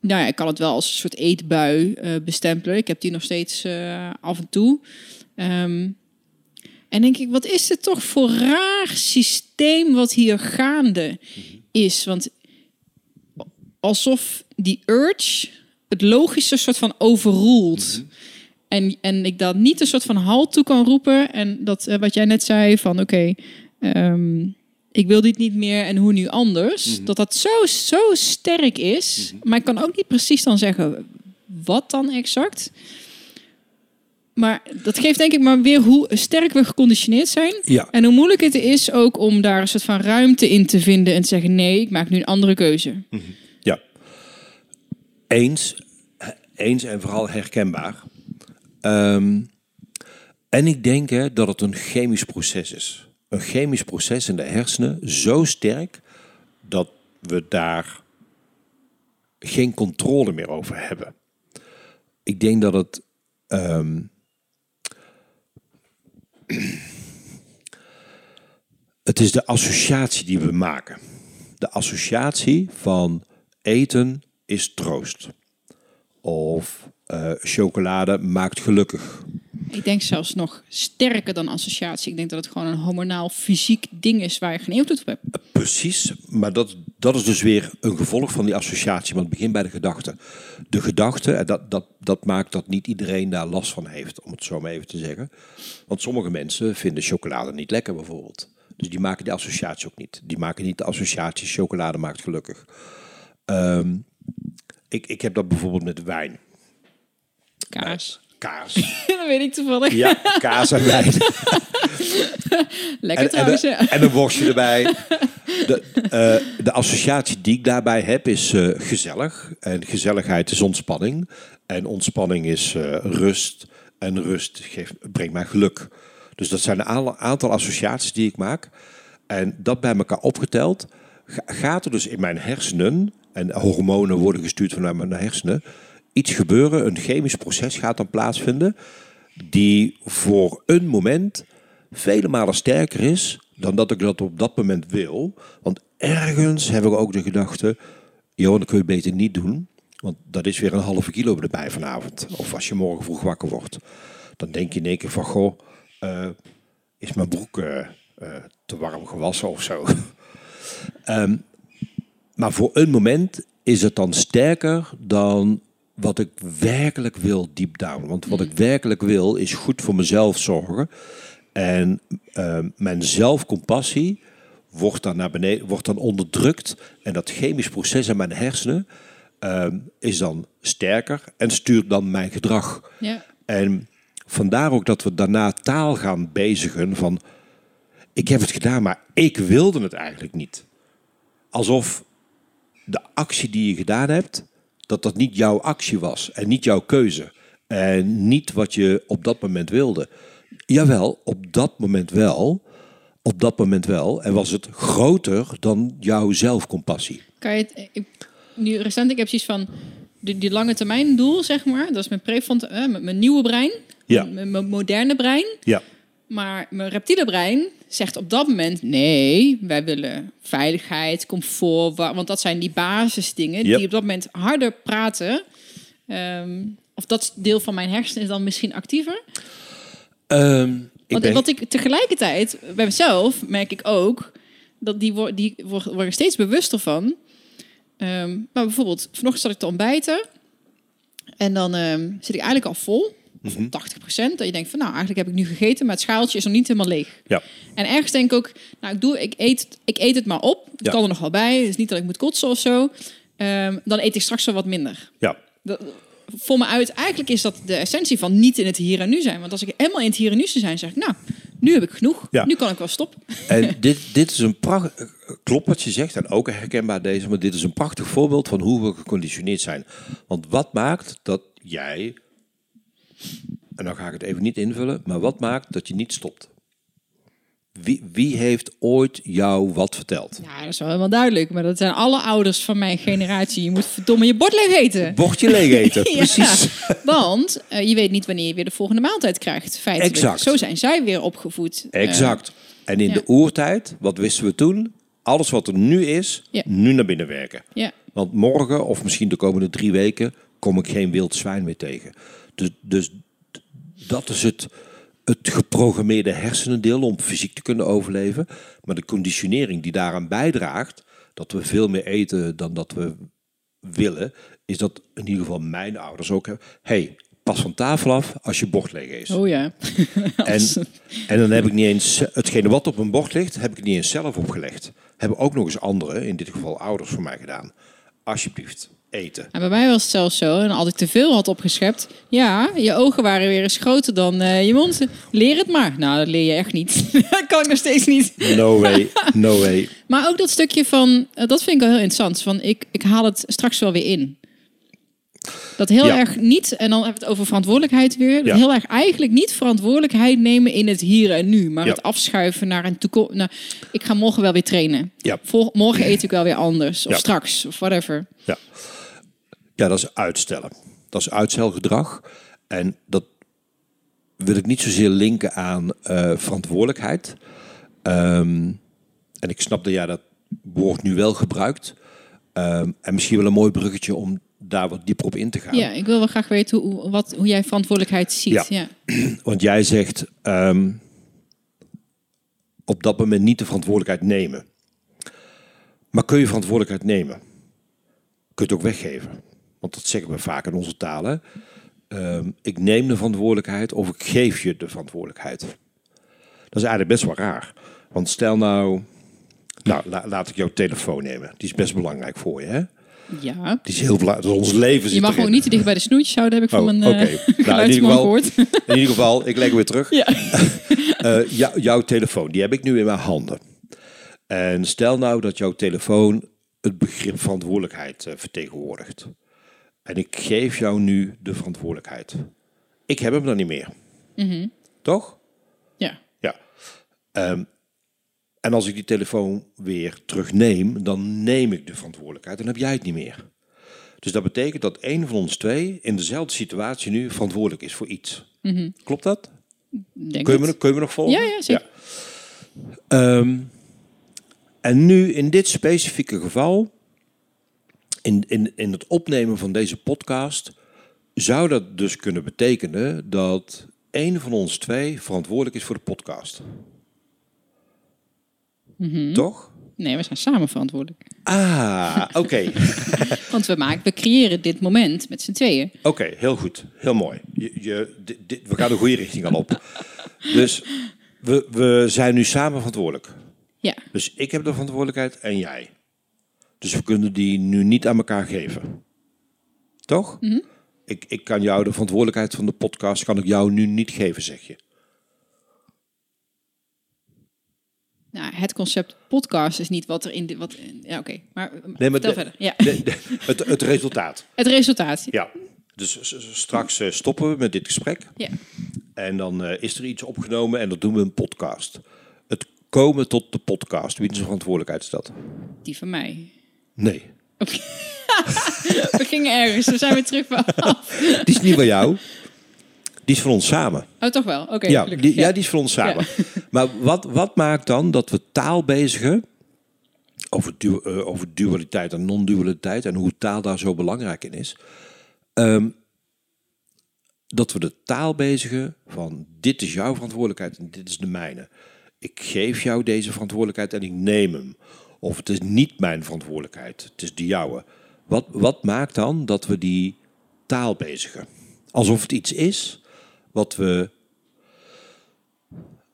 nou ja, ik kan het wel als een soort eetbui eh, bestempelen. Ik heb die nog steeds eh, af en toe. Ehm, en denk ik, wat is dit toch voor raar systeem wat hier gaande is? Want alsof die urge het logische soort van overroelt. En, en ik dan niet een soort van halt toe kan roepen. En dat eh, wat jij net zei van oké, ehm, ik wil dit niet meer en hoe nu anders. Dat dat zo, zo sterk is. Maar ik kan ook niet precies dan zeggen wat dan exact. Maar dat geeft denk ik maar weer hoe sterk we geconditioneerd zijn. Ja. En hoe moeilijk het is ook om daar een soort van ruimte in te vinden en te zeggen: nee, ik maak nu een andere keuze. Ja. Eens, eens en vooral herkenbaar. Ehm, en ik denk dat het een chemisch proces is. Een chemisch proces in de hersenen zo sterk dat we daar geen controle meer over hebben. Ik denk dat het. ehm, het is de associatie die we maken. De associatie van eten is troost. Of eh, chocolade maakt gelukkig. Ik denk zelfs nog sterker dan associatie. Ik denk dat het gewoon een hormonaal fysiek ding is waar je geen invloed op hebt. Precies, maar dat, dat is dus weer een gevolg van die associatie. Want het begint bij de gedachte. De gedachte, en dat, dat, dat maakt dat niet iedereen daar last van heeft, om het zo maar even te zeggen. Want sommige mensen vinden chocolade niet lekker bijvoorbeeld. Dus die maken die associatie ook niet. Die maken niet de associatie chocolade maakt gelukkig. Ehm, ik, ik heb dat bijvoorbeeld met wijn. Kaas. Kaas. dat weet ik toevallig. Ja, kaas en wijn. Lekker En, en, trouwens. ja. en een worstje erbij. De, eh, de associatie die ik daarbij heb is eh, gezellig. En gezelligheid is ontspanning. En ontspanning is eh, rust. En rust geeft, brengt mij geluk. Dus dat zijn een aantal- associaties die ik maak. En dat bij elkaar opgeteld ga- gaat er dus in mijn hersenen... en hormonen worden gestuurd vanuit mijn hersenen... iets gebeuren, een chemisch proces gaat dan plaatsvinden... die voor een moment vele malen sterker is dan dat ik dat op dat moment wil. Want ergens hebben we ook de gedachte, joh, dat kun je beter niet doen. Want dat is weer een halve kilo erbij vanavond. Of als je morgen vroeg wakker wordt. Dan denk je in één keer van, goh, eh, is mijn broek eh, eh, te warm gewassen of zo. Ehm, maar voor een moment is het dan sterker dan wat ik werkelijk wil deep down. Want wat ik werkelijk wil is goed voor mezelf zorgen. En ehm, mijn zelfcompassie wordt dan naar beneden, wordt dan onderdrukt. En dat chemisch proces in mijn hersenen ehm, is dan sterker en stuurt dan mijn gedrag. Ja. En vandaar ook dat we daarna taal gaan bezigen van... Ik heb het gedaan, maar ik wilde het eigenlijk niet. Alsof de actie die je gedaan hebt, dat dat niet jouw actie was en niet jouw keuze. En niet wat je op dat moment wilde. Jawel, op dat moment wel. Op dat moment wel. En was het groter dan jouw zelfcompassie. Kan je het, ik, nu recent, ik heb zoiets van die, die lange termijn doel, zeg maar. Dat is mijn prefront, eh, mijn, mijn nieuwe brein. Ja. Mijn, mijn moderne brein. Ja, Maar mijn reptiele brein zegt op dat moment: nee, wij willen veiligheid, comfort. wa- Want dat zijn die basisdingen Yep. die op dat moment harder praten. Ehm, of dat deel van mijn hersenen is dan misschien actiever. Ehm, ik Want ben- wat ik tegelijkertijd bij mezelf merk ik ook dat die, wo- die wo- worden steeds bewuster van. Ehm, maar bijvoorbeeld, vanochtend zat ik te ontbijten en dan zit ik eigenlijk al vol, of Mhm. 80% Dat je denkt van, nou, eigenlijk heb ik nu gegeten, maar het schaaltje is nog niet helemaal leeg. ja. En ergens denk ik ook, nou, ik, doe, ik, eet, ik eet het maar op. Het Ja. kan er nog wel bij. Het is niet dat ik moet kotsen of zo. Ehm, dan eet ik straks wel wat minder. ja. Dat, voor me uit, eigenlijk is dat de essentie van niet in het hier en nu zijn. Want als ik helemaal in het hier en nu zou zijn, zeg ik, nou, nu heb ik genoeg. Ja. Nu kan ik wel stoppen. En dit, dit is een pracht, klopt wat je zegt en ook herkenbaar deze, maar dit is een prachtig voorbeeld van hoe we geconditioneerd zijn. Want wat maakt dat jij, en dan ga ik het even niet invullen, maar wat maakt dat je niet stopt? Wie, wie heeft ooit jou wat verteld? Ja, dat is wel helemaal duidelijk. Maar dat zijn alle ouders van mijn generatie. Je moet verdomme je bord leeg eten. Bordje leeg eten, Ja, precies. want eh, je weet niet wanneer je weer de volgende maaltijd krijgt. Feitelijk. Exact. Zo zijn zij weer opgevoed. Eh, Exact. En in ja. de oertijd, wat wisten we toen? Alles wat er nu is, Ja. nu naar binnen werken. ja. Want morgen, of misschien de komende drie weken, kom ik geen wild zwijn meer tegen. Dus, dus dat is het, het geprogrammeerde hersenendeel om fysiek te kunnen overleven. Maar de conditionering die daaraan bijdraagt, dat we veel meer eten dan dat we willen, is dat in ieder geval mijn ouders ook hebben. hey, pas van tafel af als je bord leeg is. Oh ja. En, en dan heb ik niet eens hetgene wat op een bord ligt, heb ik niet eens zelf opgelegd. Hebben ook nog eens anderen, in dit geval ouders voor mij gedaan. Alsjeblieft, eten. En bij mij was het zelfs zo. En als ik te veel had opgeschept. Ja, je ogen waren weer eens groter dan eh, je mond. Leer het maar. Nou, dat leer je echt niet. dat kan ik nog steeds niet. No way, no way. Maar ook dat stukje van, eh, dat vind ik wel heel interessant. Van ik, ik haal het straks wel weer in. Dat heel Ja. erg niet, en dan hebben we het over verantwoordelijkheid weer. Dat Ja. heel erg eigenlijk niet verantwoordelijkheid nemen in het hier en nu. Maar Ja. het afschuiven naar een toekomst. Nou, ik ga morgen wel weer trainen. Vol- morgen eet ik wel weer anders. Of straks, of whatever. Ja. Ja, dat is uitstellen. Dat is uitstelgedrag. En dat wil ik niet zozeer linken aan eh, verantwoordelijkheid. Ehm, en ik snap dat jij dat woord nu wel gebruikt. Ehm, en misschien wel een mooi bruggetje om daar wat dieper op in te gaan. Ja, ik wil wel graag weten hoe, wat, hoe jij verantwoordelijkheid ziet. Ja. Ja. Want jij zegt ehm, op dat moment niet de verantwoordelijkheid nemen. Maar kun je verantwoordelijkheid nemen? Kun je het ook weggeven? Want dat zeggen we vaak in onze talen. Ehm, ik neem de verantwoordelijkheid of ik geef je de verantwoordelijkheid. Dat is eigenlijk best wel raar. Want stel nou, nou la- laat ik jouw telefoon nemen. Die is best belangrijk voor je. Hè? ja. Die is heel belangrijk. Ons leven zit Je mag ook niet te dicht bij de snoetjes houden, heb ik van Oh, mijn oké. eh Nou, in ieder geval- gehoord. In ieder geval, ik leg hem weer terug. ja. Eh, jou- jouw telefoon, die heb ik nu in mijn handen. En stel nou dat jouw telefoon het begrip verantwoordelijkheid eh, vertegenwoordigt. En ik geef jou nu de verantwoordelijkheid. Ik heb hem dan niet meer. Toch? ja. Ja. Ehm, en als ik die telefoon weer terugneem, dan neem ik de verantwoordelijkheid. Dan heb jij het niet meer. Dus dat betekent dat een van ons twee in dezelfde situatie nu verantwoordelijk is voor iets. Klopt dat? Denk Kun je, me, het. kun je me nog volgen? Ja, ja, zeker. Ehm, en nu in dit specifieke geval, in, in, in het opnemen van deze podcast, zou dat dus kunnen betekenen dat een van ons twee verantwoordelijk is voor de podcast. Toch? Nee, we zijn samen verantwoordelijk. Ah, oké. Want we, maken, we creëren dit moment met z'n tweeën. Oké, heel goed. Heel mooi. Je, je, dit, dit- we gaan de goede richting al op. Dus we, we zijn nu samen verantwoordelijk. Ja, Dus ik heb de verantwoordelijkheid en jij. Dus we kunnen die nu niet aan elkaar geven. Toch? ik, ik kan jou de verantwoordelijkheid van de podcast, kan ik jou nu niet geven, zeg je. nou, het concept podcast is niet wat er in... De, wat, ja, oké. Maar, Nee, maar vertel de- verder. Ja. de- de- het, het resultaat. Het resultaat. Ja. Dus straks eh, stoppen we met dit gesprek. Ja. En dan eh, is er iets opgenomen en dat doen we een podcast. Het komen tot de podcast. Wie is de verantwoordelijkheid is dat? Die van mij. Nee. We gingen ergens. We zijn weer terug bij af. Die is niet van jou. Die is van ons samen. Oh, toch wel? Oké, ja, ja, die is van ons samen. Maar wat, wat maakt dan dat we taal bezigen over, du- eh, over dualiteit en non-dualiteit en hoe taal daar zo belangrijk in is? Ehm, dat we de taal bezigen van dit is jouw verantwoordelijkheid en dit is de mijne. Ik geef jou deze verantwoordelijkheid en ik neem hem. Of het is niet mijn verantwoordelijkheid, het is de jouwe. Wat, wat maakt dan dat we die taal bezigen? Alsof het iets is wat we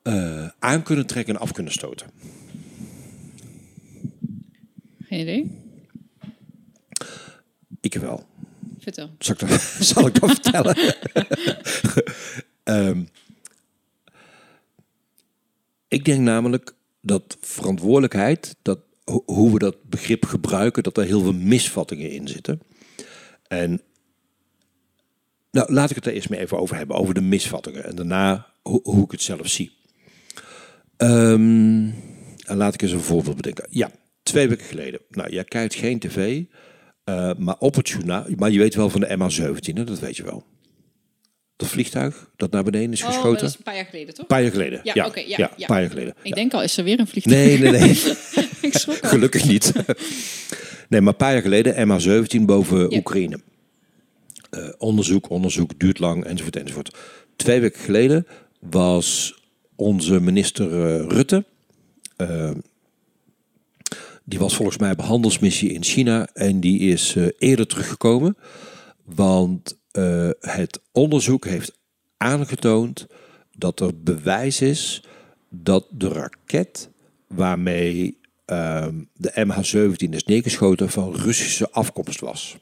eh, aan kunnen trekken en af kunnen stoten. Geen idee. Ik wel. Vertel. Zal ik dat, zal ik dat vertellen? Ehm, ik denk namelijk dat verantwoordelijkheid, dat hoe we dat begrip gebruiken, dat er heel veel misvattingen in zitten. En nou, laat ik het er eerst maar even over hebben, over de misvattingen. En daarna ho- hoe ik het zelf zie. Ehm, en laat ik eens een voorbeeld bedenken. Ja, twee weken geleden. Nou, jij kijkt geen tv, eh, maar op het journaal... Maar je weet wel van de MH17, hè? dat weet je wel. Dat vliegtuig dat naar beneden is Oh, geschoten. dat is een paar jaar geleden, toch? Een paar jaar geleden. Ja, Ja, oké, ja, ja, een paar jaar geleden. Ik denk al, is er weer een vliegtuig? Nee, nee, nee. ik schrok al. Gelukkig niet. nee, maar een paar jaar geleden MH17 boven. Oekraïne. Eh, onderzoek, onderzoek, duurt lang, enzovoort, enzovoort. Twee weken geleden was onze minister eh, Rutte... eh, die was volgens mij op handelsmissie in China en die is eerder teruggekomen. Want eh, het onderzoek heeft aangetoond dat er bewijs is dat de raket waarmee ehm, de MH17 is neergeschoten van Russische afkomst was.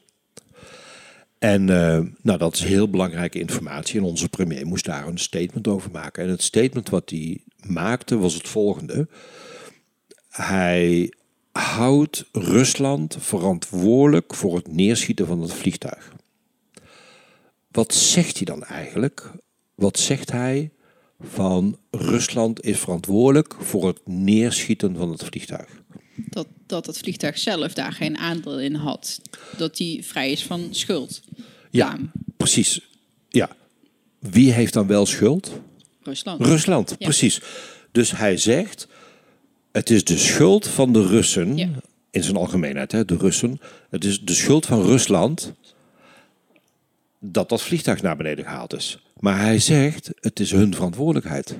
En eh, nou, dat is heel belangrijke informatie en onze premier moest daar een statement over maken. En het statement wat hij maakte was het volgende. Hij houdt Rusland verantwoordelijk voor het neerschieten van het vliegtuig. Wat zegt hij dan eigenlijk? Wat zegt hij van Rusland is verantwoordelijk voor het neerschieten van het vliegtuig? Dat, dat het vliegtuig zelf daar geen aandeel in had. Dat die vrij is van schuld. Ja, precies. Ja. Wie heeft dan wel schuld? Rusland. Rusland, precies. Dus hij zegt, het is de schuld van de Russen, Ja. in zijn algemeenheid, hè, de Russen. Het is de schuld van Rusland dat dat vliegtuig naar beneden gehaald is. Maar hij zegt, het is hun verantwoordelijkheid.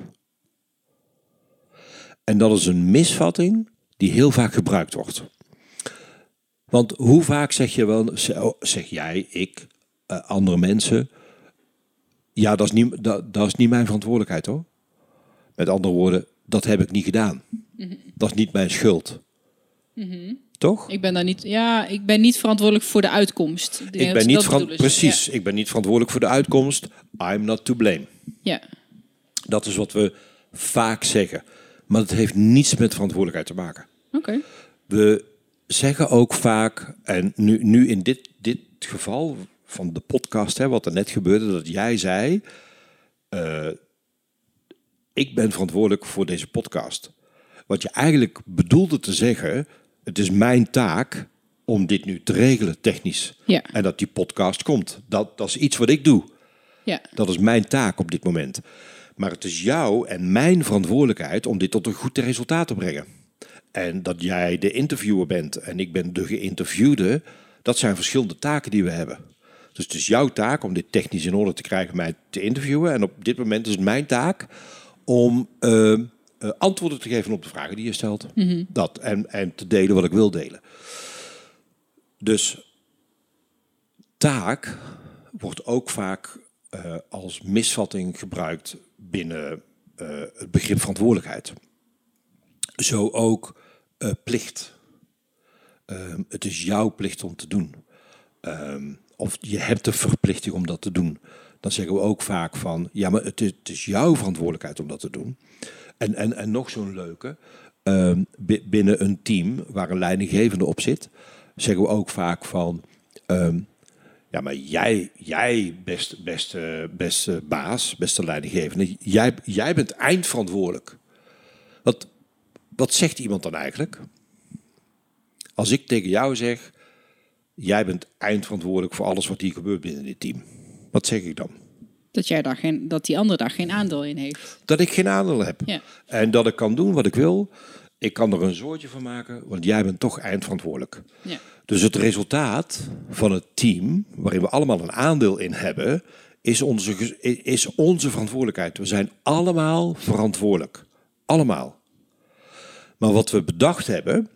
En dat is een misvatting die heel vaak gebruikt wordt. Want hoe vaak zeg je wel, zeg jij, ik, eh, andere mensen, ja, dat is, niet, dat, dat is niet mijn verantwoordelijkheid hoor. Met andere woorden, dat heb ik niet gedaan. Dat is niet mijn schuld. Toch? Ik ben daar niet, ja, ik ben niet verantwoordelijk voor de uitkomst. Ik ben niet ze. precies, ik ben niet verantwoordelijk voor de uitkomst. I'm not to blame. Ja. Dat is wat we vaak zeggen. Maar dat heeft niets met verantwoordelijkheid te maken. Oké. We zeggen ook vaak, en nu, nu in dit, dit geval van de podcast, hè, wat er net gebeurde, dat jij zei, eh, ik ben verantwoordelijk voor deze podcast. Wat je eigenlijk bedoelde te zeggen, het is mijn taak om dit nu te regelen technisch. Ja. En dat die podcast komt. Dat, dat is iets wat ik doe. Ja. Dat is mijn taak op dit moment. Maar het is jouw en mijn verantwoordelijkheid om dit tot een goed resultaat te brengen. En dat jij de interviewer bent en ik ben de geïnterviewde, dat zijn verschillende taken die we hebben. Dus het is jouw taak om dit technisch in orde te krijgen, mij te interviewen. En op dit moment is het mijn taak om eh, eh, antwoorden te geven op de vragen die je stelt. Dat, en, en te delen wat ik wil delen. Dus taak wordt ook vaak eh, als misvatting gebruikt binnen eh, het begrip verantwoordelijkheid. Zo ook plicht. Ehm, het is jouw plicht om te doen. Ehm, of je hebt de verplichting om dat te doen. Dan zeggen we ook vaak van, ja, maar het is, het is jouw verantwoordelijkheid om dat te doen. En, en, en nog zo'n leuke, ehm, bi- binnen een team waar een leidinggevende op zit, zeggen we ook vaak van, ehm, ja, maar jij, jij beste, beste baas, beste leidinggevende, jij, jij bent eindverantwoordelijk. Wat, wat zegt iemand dan eigenlijk? Als ik tegen jou zeg, jij bent eindverantwoordelijk voor alles wat hier gebeurt binnen dit team. Wat zeg ik dan? Dat, jij daar geen, dat die andere daar geen aandeel in heeft. Dat ik geen aandeel heb. Ja. En dat ik kan doen wat ik wil. Ik kan er een zoortje van maken, want jij bent toch eindverantwoordelijk. Ja. Dus het resultaat van het team, waarin we allemaal een aandeel in hebben, is onze, is onze verantwoordelijkheid. We zijn allemaal verantwoordelijk. Allemaal. Maar wat we bedacht hebben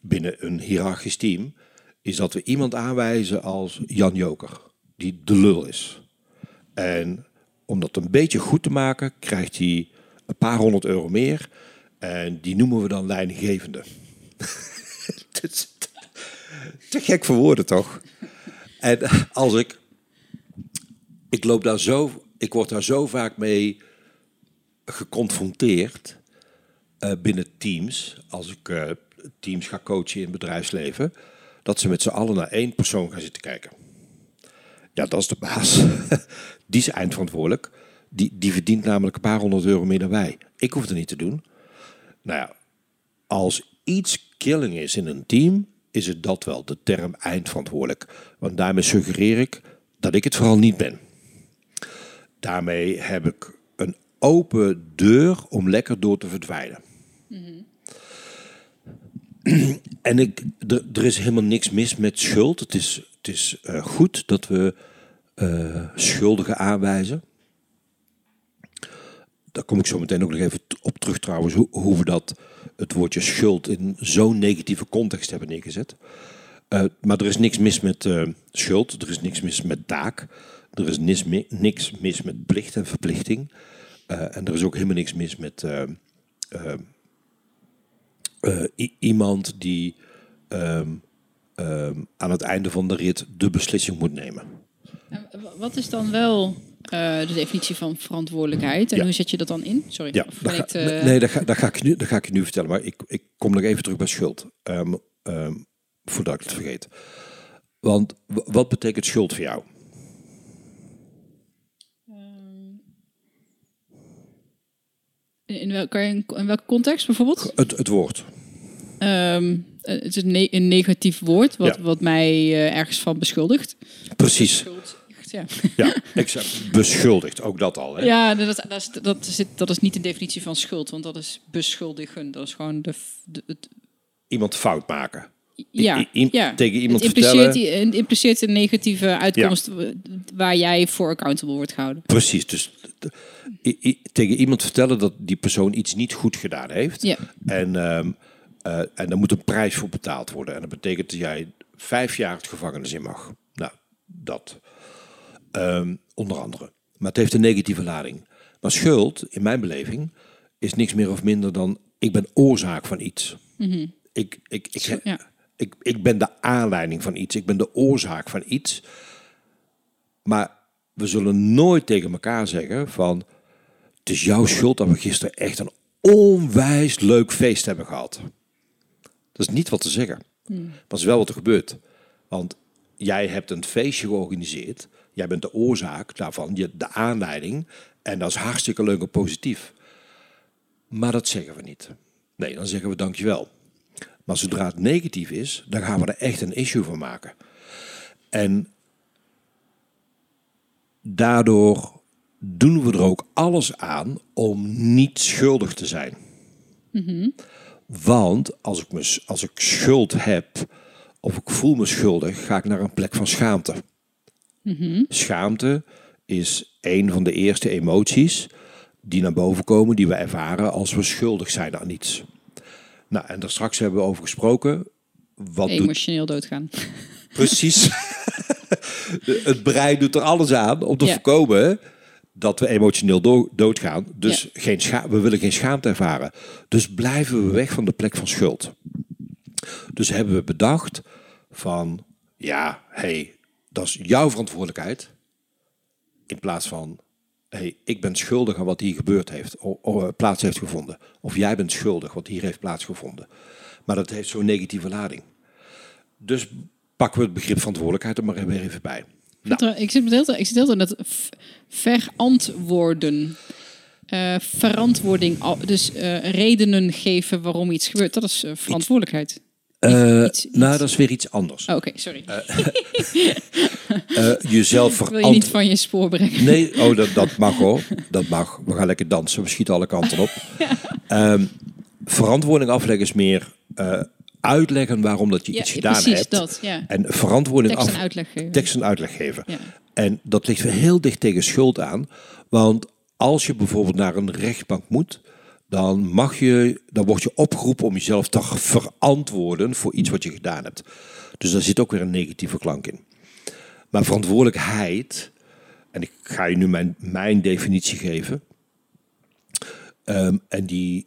binnen een hiërarchisch team, is dat we iemand aanwijzen als Jan Joker, die de lul is. En om dat een beetje goed te maken, krijgt hij een paar honderd euro meer. En die noemen we dan leidinggevende. Te gek voor woorden, toch? En als ik... Ik loop daar zo... Ik word daar zo vaak mee geconfronteerd eh, binnen teams. Als ik eh, teams ga coachen in het bedrijfsleven, dat ze met z'n allen naar één persoon gaan zitten kijken. Ja, dat is de baas. Die is eindverantwoordelijk. Die, die verdient namelijk een paar honderd euro meer dan wij. Ik hoef het niet te doen. Nou ja, als iets killing is in een team, is het dat wel, de term eindverantwoordelijk. Want daarmee suggereer ik dat ik het vooral niet ben. Daarmee heb ik een open deur om lekker door te verdwijnen. En ik, er, is helemaal niks mis met schuld. Het is, het is eh, goed dat we eh, schuldigen aanwijzen. Daar kom ik zo meteen ook nog even op terug trouwens, hoe, we dat, het woordje schuld in zo'n negatieve context hebben neergezet. Eh, maar er is niks mis met eh, schuld, er is niks mis met taak, er is niks, niks mis met plicht en verplichting. En er is ook helemaal niks mis met iemand die ehm, ehm, aan het einde van de rit de beslissing moet nemen. Wat is dan wel eh, de definitie van verantwoordelijkheid? En Ja. hoe zet je dat dan in? Sorry, Ja, dat ga, ik te- nee, dat ga, dat, ga ik nu, dat ga ik je nu vertellen. Maar ik, ik kom nog even terug bij schuld. Ehm, ehm, voordat ik het vergeet. Want wat betekent schuld voor jou? in, in, welk, kan je in, in welke context bijvoorbeeld? Het, het woord. Ehm, eh, het is een, ne- een negatief woord wat, Ja. wat mij eh, ergens van beschuldigt. Precies. Schuld, ja. Ja, exact. Beschuldigd. Ook dat al. Hè? Ja, dat, dat, is, dat, zit, dat is niet de definitie van schuld, want dat is beschuldigen. Dat is gewoon de, het, Iemand fout maken. ja, I- i- ja. tegen iemand het impliceert, vertellen- het impliceert een negatieve uitkomst w- waar jij voor accountable wordt gehouden. Precies. Dus tegen iemand vertellen dat die persoon iets niet goed gedaan heeft. Ja. En, ehm, eh, en daar moet een prijs voor betaald worden. En dat betekent dat jij vijf jaar het gevangenis in mag. Nou, dat. Ehm, onder andere. Maar het heeft een negatieve lading. Maar schuld, in mijn beleving, is niks meer of minder dan... ik ben oorzaak van iets. Ik, ik, ik, ja. ik, ik ben de aanleiding van iets. Ik ben de oorzaak van iets. Maar we zullen nooit tegen elkaar zeggen van... het is jouw schuld dat we gisteren echt een onwijs leuk feest hebben gehad. Dat is niet wat te zeggen. Dat is wel wat er gebeurt. Want jij hebt een feestje georganiseerd. Jij bent de oorzaak daarvan, je- de aanleiding. En dat is hartstikke leuk en positief. Maar dat zeggen we niet. Nee, dan zeggen we dankjewel. Maar zodra het negatief is, dan gaan we er echt een issue van maken. En daardoor doen we er ook alles aan om niet schuldig te zijn. Want als ik, me, als ik schuld heb of ik voel me schuldig, ga ik naar een plek van schaamte. Schaamte is een van de eerste emoties die naar boven komen, die we ervaren als we schuldig zijn aan iets. Nou, en daar straks hebben we over gesproken. Wat doet Emotioneel doodgaan. Precies. het brein doet er alles aan om te Ja. voorkomen dat we emotioneel do- doodgaan. Dus Ja. geen we willen geen schaamte ervaren. Dus blijven we weg van de plek van schuld. Dus hebben we bedacht van, ja, hey, dat is jouw verantwoordelijkheid. In plaats van, hey, ik ben schuldig aan wat hier gebeurd heeft, of, of plaats heeft gevonden. Of jij bent schuldig wat hier heeft plaatsgevonden. Maar dat heeft zo'n negatieve lading. Dus pakken we het begrip verantwoordelijkheid er maar weer even bij. Nou, Ik zit met ik zit heel v- verantwoorden. Eh, verantwoording, dus eh, redenen geven waarom iets gebeurt. Dat is eh, verantwoordelijkheid. Eh, iets- iets- nou, dat is weer iets anders. Oh, Oké, sorry. Eh, jezelf Wil je niet van je spoor brengen? Nee, oh, dat, dat mag hoor. Dat mag. We gaan lekker dansen. We schieten alle kanten op. Ehm, verantwoording afleggen is meer uitleggen waarom dat je Ja, iets gedaan precies hebt. dat. Ja. En verantwoording Tekst en uitleg geven. tekst en uitleg geven. Ja. En dat ligt heel dicht tegen schuld aan. Want als je bijvoorbeeld naar een rechtbank moet, dan, mag je, dan word je opgeroepen om jezelf te verantwoorden voor iets wat je gedaan hebt. Dus daar zit ook weer een negatieve klank in. Maar verantwoordelijkheid, en ik ga je nu mijn, mijn definitie geven. Ehm, en die,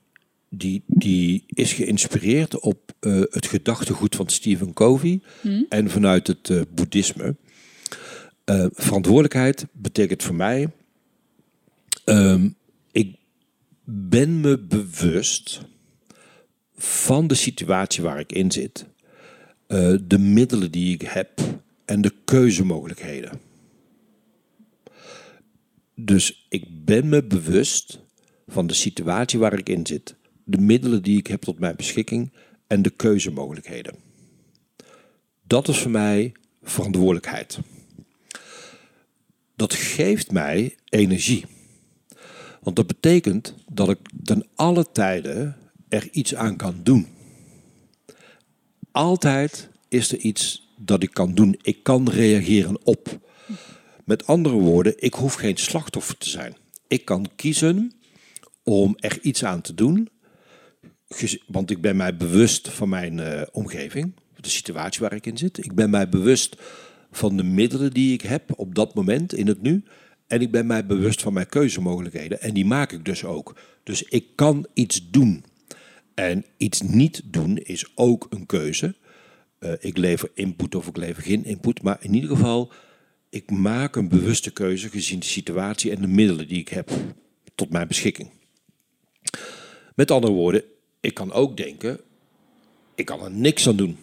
die, die is geïnspireerd op eh, het gedachtegoed van Stephen Covey en vanuit het eh, boeddhisme. Eh, verantwoordelijkheid betekent voor mij, ehm, ben me bewust van de situatie waar ik in zit, eh, de middelen die ik heb en de keuzemogelijkheden. Dus ik ben me bewust van de situatie waar ik in zit, de middelen die ik heb tot mijn beschikking en de keuzemogelijkheden. Dat is voor mij verantwoordelijkheid. Dat geeft mij energie. Want dat betekent dat ik ten alle tijden er iets aan kan doen. Altijd is er iets dat ik kan doen. Ik kan reageren op. Met andere woorden, ik hoef geen slachtoffer te zijn. Ik kan kiezen om er iets aan te doen. Want ik ben mij bewust van mijn uh, omgeving, de situatie waar ik in zit. Ik ben mij bewust van de middelen die ik heb op dat moment in het nu. En ik ben mij bewust van mijn keuzemogelijkheden. En die maak ik dus ook. Dus ik kan iets doen. En iets niet doen is ook een keuze. Uh, ik lever input of ik lever geen input. Maar in ieder geval, ik maak een bewuste keuze gezien de situatie en de middelen die ik heb tot mijn beschikking. Met andere woorden, ik kan ook denken, ik kan er niks aan doen.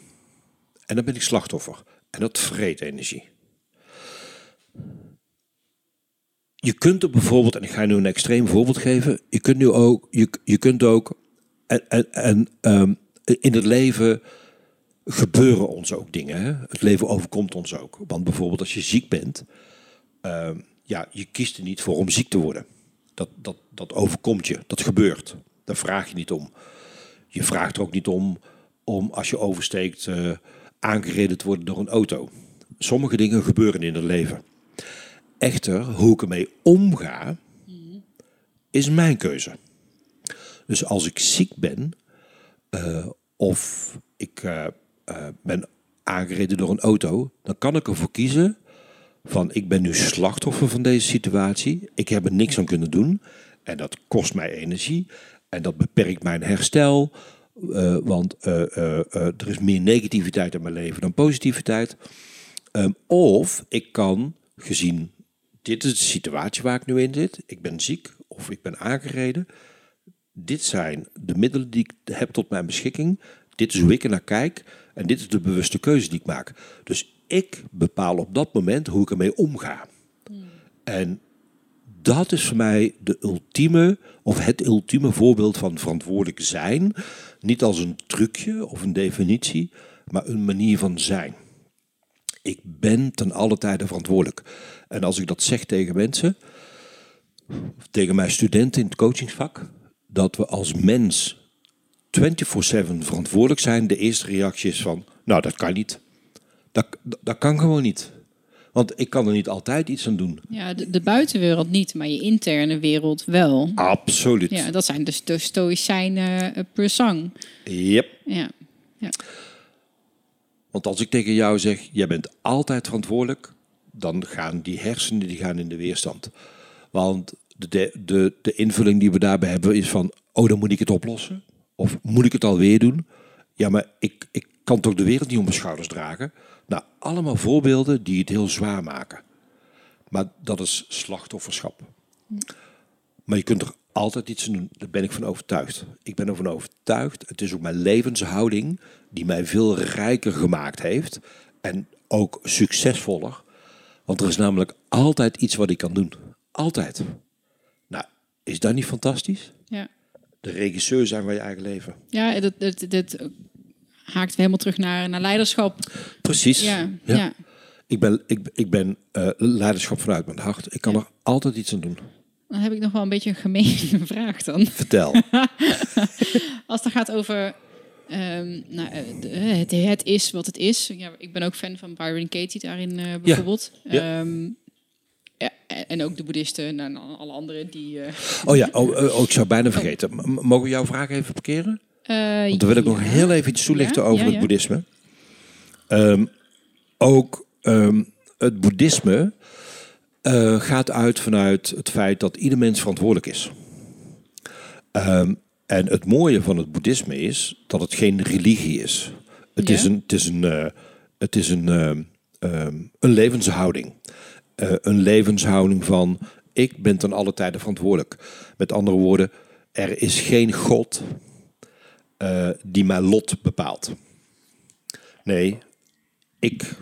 En dan ben ik slachtoffer. En dat vreet energie. Je kunt er bijvoorbeeld, en ik ga nu een extreem voorbeeld geven, je kunt nu ook, je, je kunt ook, en, en, en um, in het leven gebeuren ons ook dingen. Hè? Het leven overkomt ons ook. Want bijvoorbeeld als je ziek bent, um, ja, je kiest er niet voor om ziek te worden. Dat, dat, dat overkomt je, dat gebeurt. Daar vraag je niet om. Je vraagt er ook niet om, om als je oversteekt uh, aangereden te worden door een auto. Sommige dingen gebeuren in het leven. Echter, hoe ik ermee omga, is mijn keuze. Dus als ik ziek ben, uh, of ik uh, uh, ben aangereden door een auto, dan kan ik ervoor kiezen van ik ben nu slachtoffer van deze situatie. Ik heb er niks aan kunnen doen en dat kost mij energie en dat beperkt mijn herstel. Want er is meer negativiteit in mijn leven dan positiviteit. Um, of ik kan, gezien dit is de situatie waar ik nu in zit, ik ben ziek of ik ben aangereden. Dit zijn de middelen die ik heb tot mijn beschikking. Dit is hoe ik er naar kijk. En dit is de bewuste keuze die ik maak. Dus ik bepaal op dat moment hoe ik ermee omga. En dat is voor mij de ultieme, of het ultieme voorbeeld van verantwoordelijk zijn. Niet als een trucje of een definitie, maar een manier van zijn. Ik ben ten alle tijde verantwoordelijk. En als ik dat zeg tegen mensen, tegen mijn studenten in het coachingsvak, dat we als mens 24/7 verantwoordelijk zijn, de eerste reactie is van, nou dat kan niet. Dat, dat kan gewoon niet. Want ik kan er niet altijd iets aan doen. Ja, de, de buitenwereld niet, maar je interne wereld wel. Absoluut. Ja, dat zijn dus de stoïcijnen uh, per zang. Yep. Ja. ja. Want als ik tegen jou zeg, jij bent altijd verantwoordelijk, dan gaan die hersenen die gaan in de weerstand. Want de, de, de invulling die we daarbij hebben is van, oh dan moet ik het oplossen. Of moet ik het alweer doen? Ja, maar ik, ik kan toch de wereld niet op mijn schouders dragen? Nou, allemaal voorbeelden die het heel zwaar maken. Maar dat is slachtofferschap. Maar je kunt er altijd iets aan doen. Daar ben ik van overtuigd. Ik ben ervan overtuigd. Het is ook mijn levenshouding die mij veel rijker gemaakt heeft. En ook succesvoller. Want er is namelijk altijd iets wat ik kan doen. Altijd. Nou, is dat niet fantastisch? Ja. De regisseur zijn van je eigen leven. Ja, dat, dat, dat haakt helemaal terug naar, naar leiderschap. Precies. Ja, ja. Ik ben, ik, ik ben uh, leiderschap vanuit mijn hart. Ik kan er altijd iets aan doen. Dan heb ik nog wel een beetje een gemene vraag dan. Vertel. Als het gaat over um, nou, het, het, is wat het is. Ja, ik ben ook fan van Byron Katie daarin uh, bijvoorbeeld. Ja. Um, ja, en ook de boeddhisten en alle anderen die... Uh... Oh ja, oh, oh, ik zou bijna vergeten. Mogen we jouw vraag even parkeren? Uh, Want dan wil ik nog heel even iets toelichten over het boeddhisme. Um, ook um, het boeddhisme uh, gaat uit vanuit het feit dat ieder mens verantwoordelijk is. Um, en het mooie van het boeddhisme is dat het geen religie is. Het ja. is een, het is een, uh, het is een, een levenshouding. een levenshouding van ik ben ten alle tijden verantwoordelijk. Met andere woorden, er is geen God eh, die mijn lot bepaalt. Nee, ik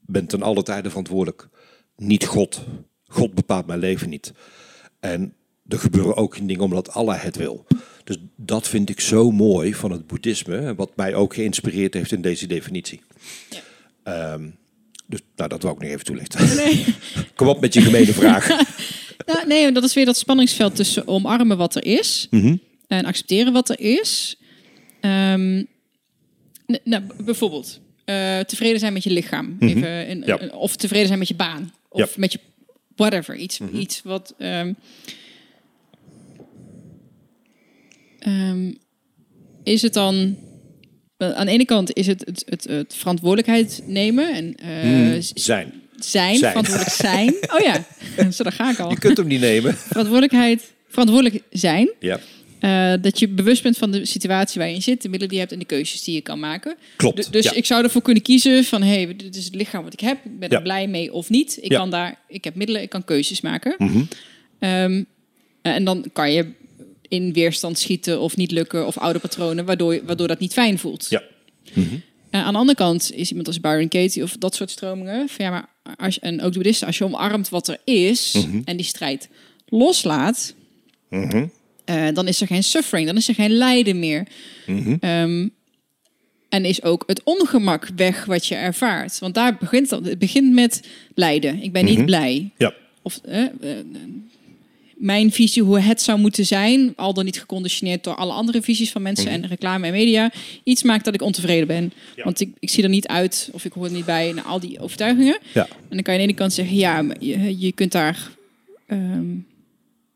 ben ten alle tijde verantwoordelijk. Niet God. God bepaalt mijn leven niet. En er gebeuren ook geen dingen omdat Allah het wil. Dus dat vind ik zo mooi van het boeddhisme, wat mij ook geïnspireerd heeft in deze definitie. Ehm, dus nou, dat wou ik nog even toelichten. Nee. Kom op met je gemene vraag. Nou, nee, dat is weer dat spanningsveld tussen omarmen wat er is Mhm. en accepteren wat er is. Ehm, nou, bijvoorbeeld eh, tevreden zijn met je lichaam, even in- Mhm. Ja. eh, of tevreden zijn met je baan, of Ja. Mhm. met je whatever, iets, iets wat. ehm, ehm, is het dan aan de ene kant is het het, het, het verantwoordelijkheid nemen en eh, z- Zijn. zijn, Zijn. verantwoordelijk zijn. Oh ja, zo daar ga ik al. Je kunt hem niet nemen. Verantwoordelijkheid, verantwoordelijk zijn. Ja, Eh, dat je bewust bent van de situatie waar je zit, de middelen die je hebt en de keuzes die je kan maken. klopt. D- dus ja. ik zou ervoor kunnen kiezen van, hé, hey, dit is het lichaam wat ik heb. Ik ben Ja. er blij mee of niet. Ik Ja. kan daar, ik heb middelen, ik kan keuzes maken. Mhm. Ehm, en dan kan je in weerstand schieten of niet lukken of oude patronen, waardoor, waardoor dat niet fijn voelt. Ja. Eh, aan de andere kant is iemand als Byron Katie of dat soort stromingen. Van, ja, maar als, je- en ook de boeddhisten, als je omarmt wat er is Mhm. en die strijd loslaat, eh, dan is er geen suffering, dan is er geen lijden meer. Mhm. Ehm, en is ook het ongemak weg wat je ervaart. Want daar begint het. Het begint met lijden. Ik ben niet blij. Ja. Of eh, eh, mijn visie hoe het zou moeten zijn, al dan niet geconditioneerd door alle andere visies van mensen en reclame en media, iets maakt dat ik ontevreden ben. Ja. Want ik, ik zie er niet uit of ik hoor er niet bij naar al die overtuigingen. Ja. En dan kan je aan de ene kant zeggen, ja, je, je kunt daar ehm,